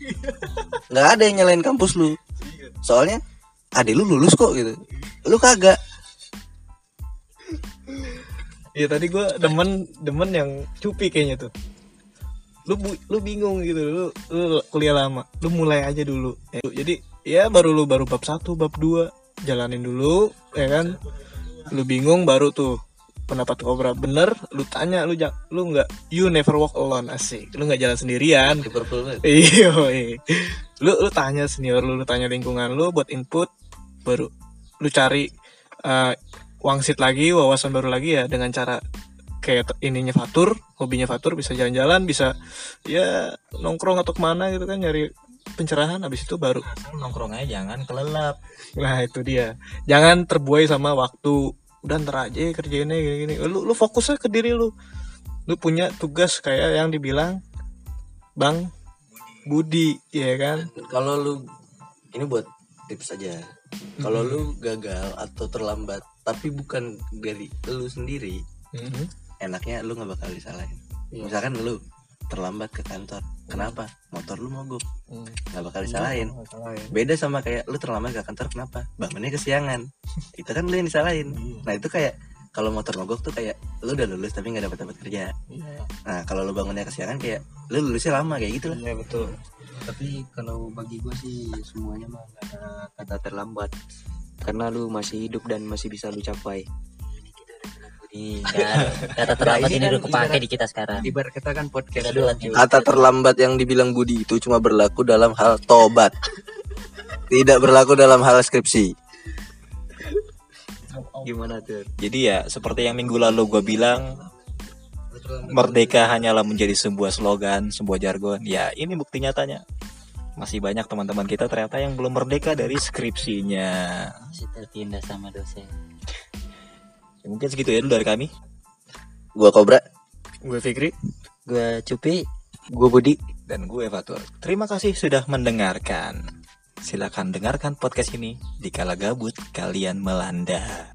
nggak ada yang nyalain kampus lu soalnya adik lu lulus kok gitu lu kagak Iya tadi gue demen demen yang cupi kayaknya tuh. Lu lu bingung gitu, lu, lu kuliah lama, lu mulai aja dulu. Ya, jadi ya baru lu baru bab satu, bab dua, jalanin dulu, ya kan? Lu bingung baru tuh pendapat kobra bener, lu tanya lu ja- lu nggak you never walk alone asik, lu nggak jalan sendirian. Iya, *laughs* iya. lu lu tanya senior lu, lu tanya lingkungan lu buat input, baru lu cari eh, wangsit lagi, wawasan baru lagi ya dengan cara kayak ininya Fatur, hobinya Fatur bisa jalan-jalan, bisa ya nongkrong atau ke mana gitu kan nyari pencerahan habis itu baru Asal nongkrong aja jangan kelelap. nah itu dia jangan terbuai sama waktu udah ntar aja kerjainnya gini-gini. Lu lu fokus aja ke diri lu. Lu punya tugas kayak yang dibilang bang Budi ya kan? Kalau lu ini buat tips aja. Kalau lu gagal atau terlambat tapi bukan dari lu sendiri Mhm. enaknya lu nggak bakal disalahin. Misalkan lu terlambat ke kantor kenapa? Motor lu mogok. Hmm. nggak bakal disalahin. beda sama kayak lu terlambat ke kantor kenapa? Bangunnya kesiangan. *laughs* Itu kan lu yang disalahin. Nah itu kayak kalau motor mogok tuh kayak lu udah lulus tapi nggak dapat dapat kerja. Nah kalau lu bangunnya kesiangan kayak lu lulusnya lama kayak gitu lah. Iya betul. tapi kalau bagi gue sih semuanya mah gak ada kata terlambat. Karena lu masih hidup dan masih bisa lu capai Iya, kata terlambat ini ini kan udah kepake ibarat- di kita sekarang. ibarat kata kan podcast Kita dulu lanjut. Kata terlambat yang dibilang Budi itu cuma berlaku dalam hal tobat. Tidak berlaku dalam hal skripsi. gimana tuh Jadi ya seperti yang minggu lalu gue bilang merdeka hanyalah menjadi sebuah slogan, sebuah jargon. Ya ini bukti nyatanya. Masih banyak teman-teman kita ternyata yang belum merdeka dari skripsinya. Masih tertindas sama dosen. Ya, mungkin segitu ya dulu dari kami. Gua Kobra. Gue Fikri. Gue Cupi, gue Budi Dan gue Fatur. Terima kasih sudah mendengarkan. Silakan dengarkan podcast ini di kala gabut kalian melanda.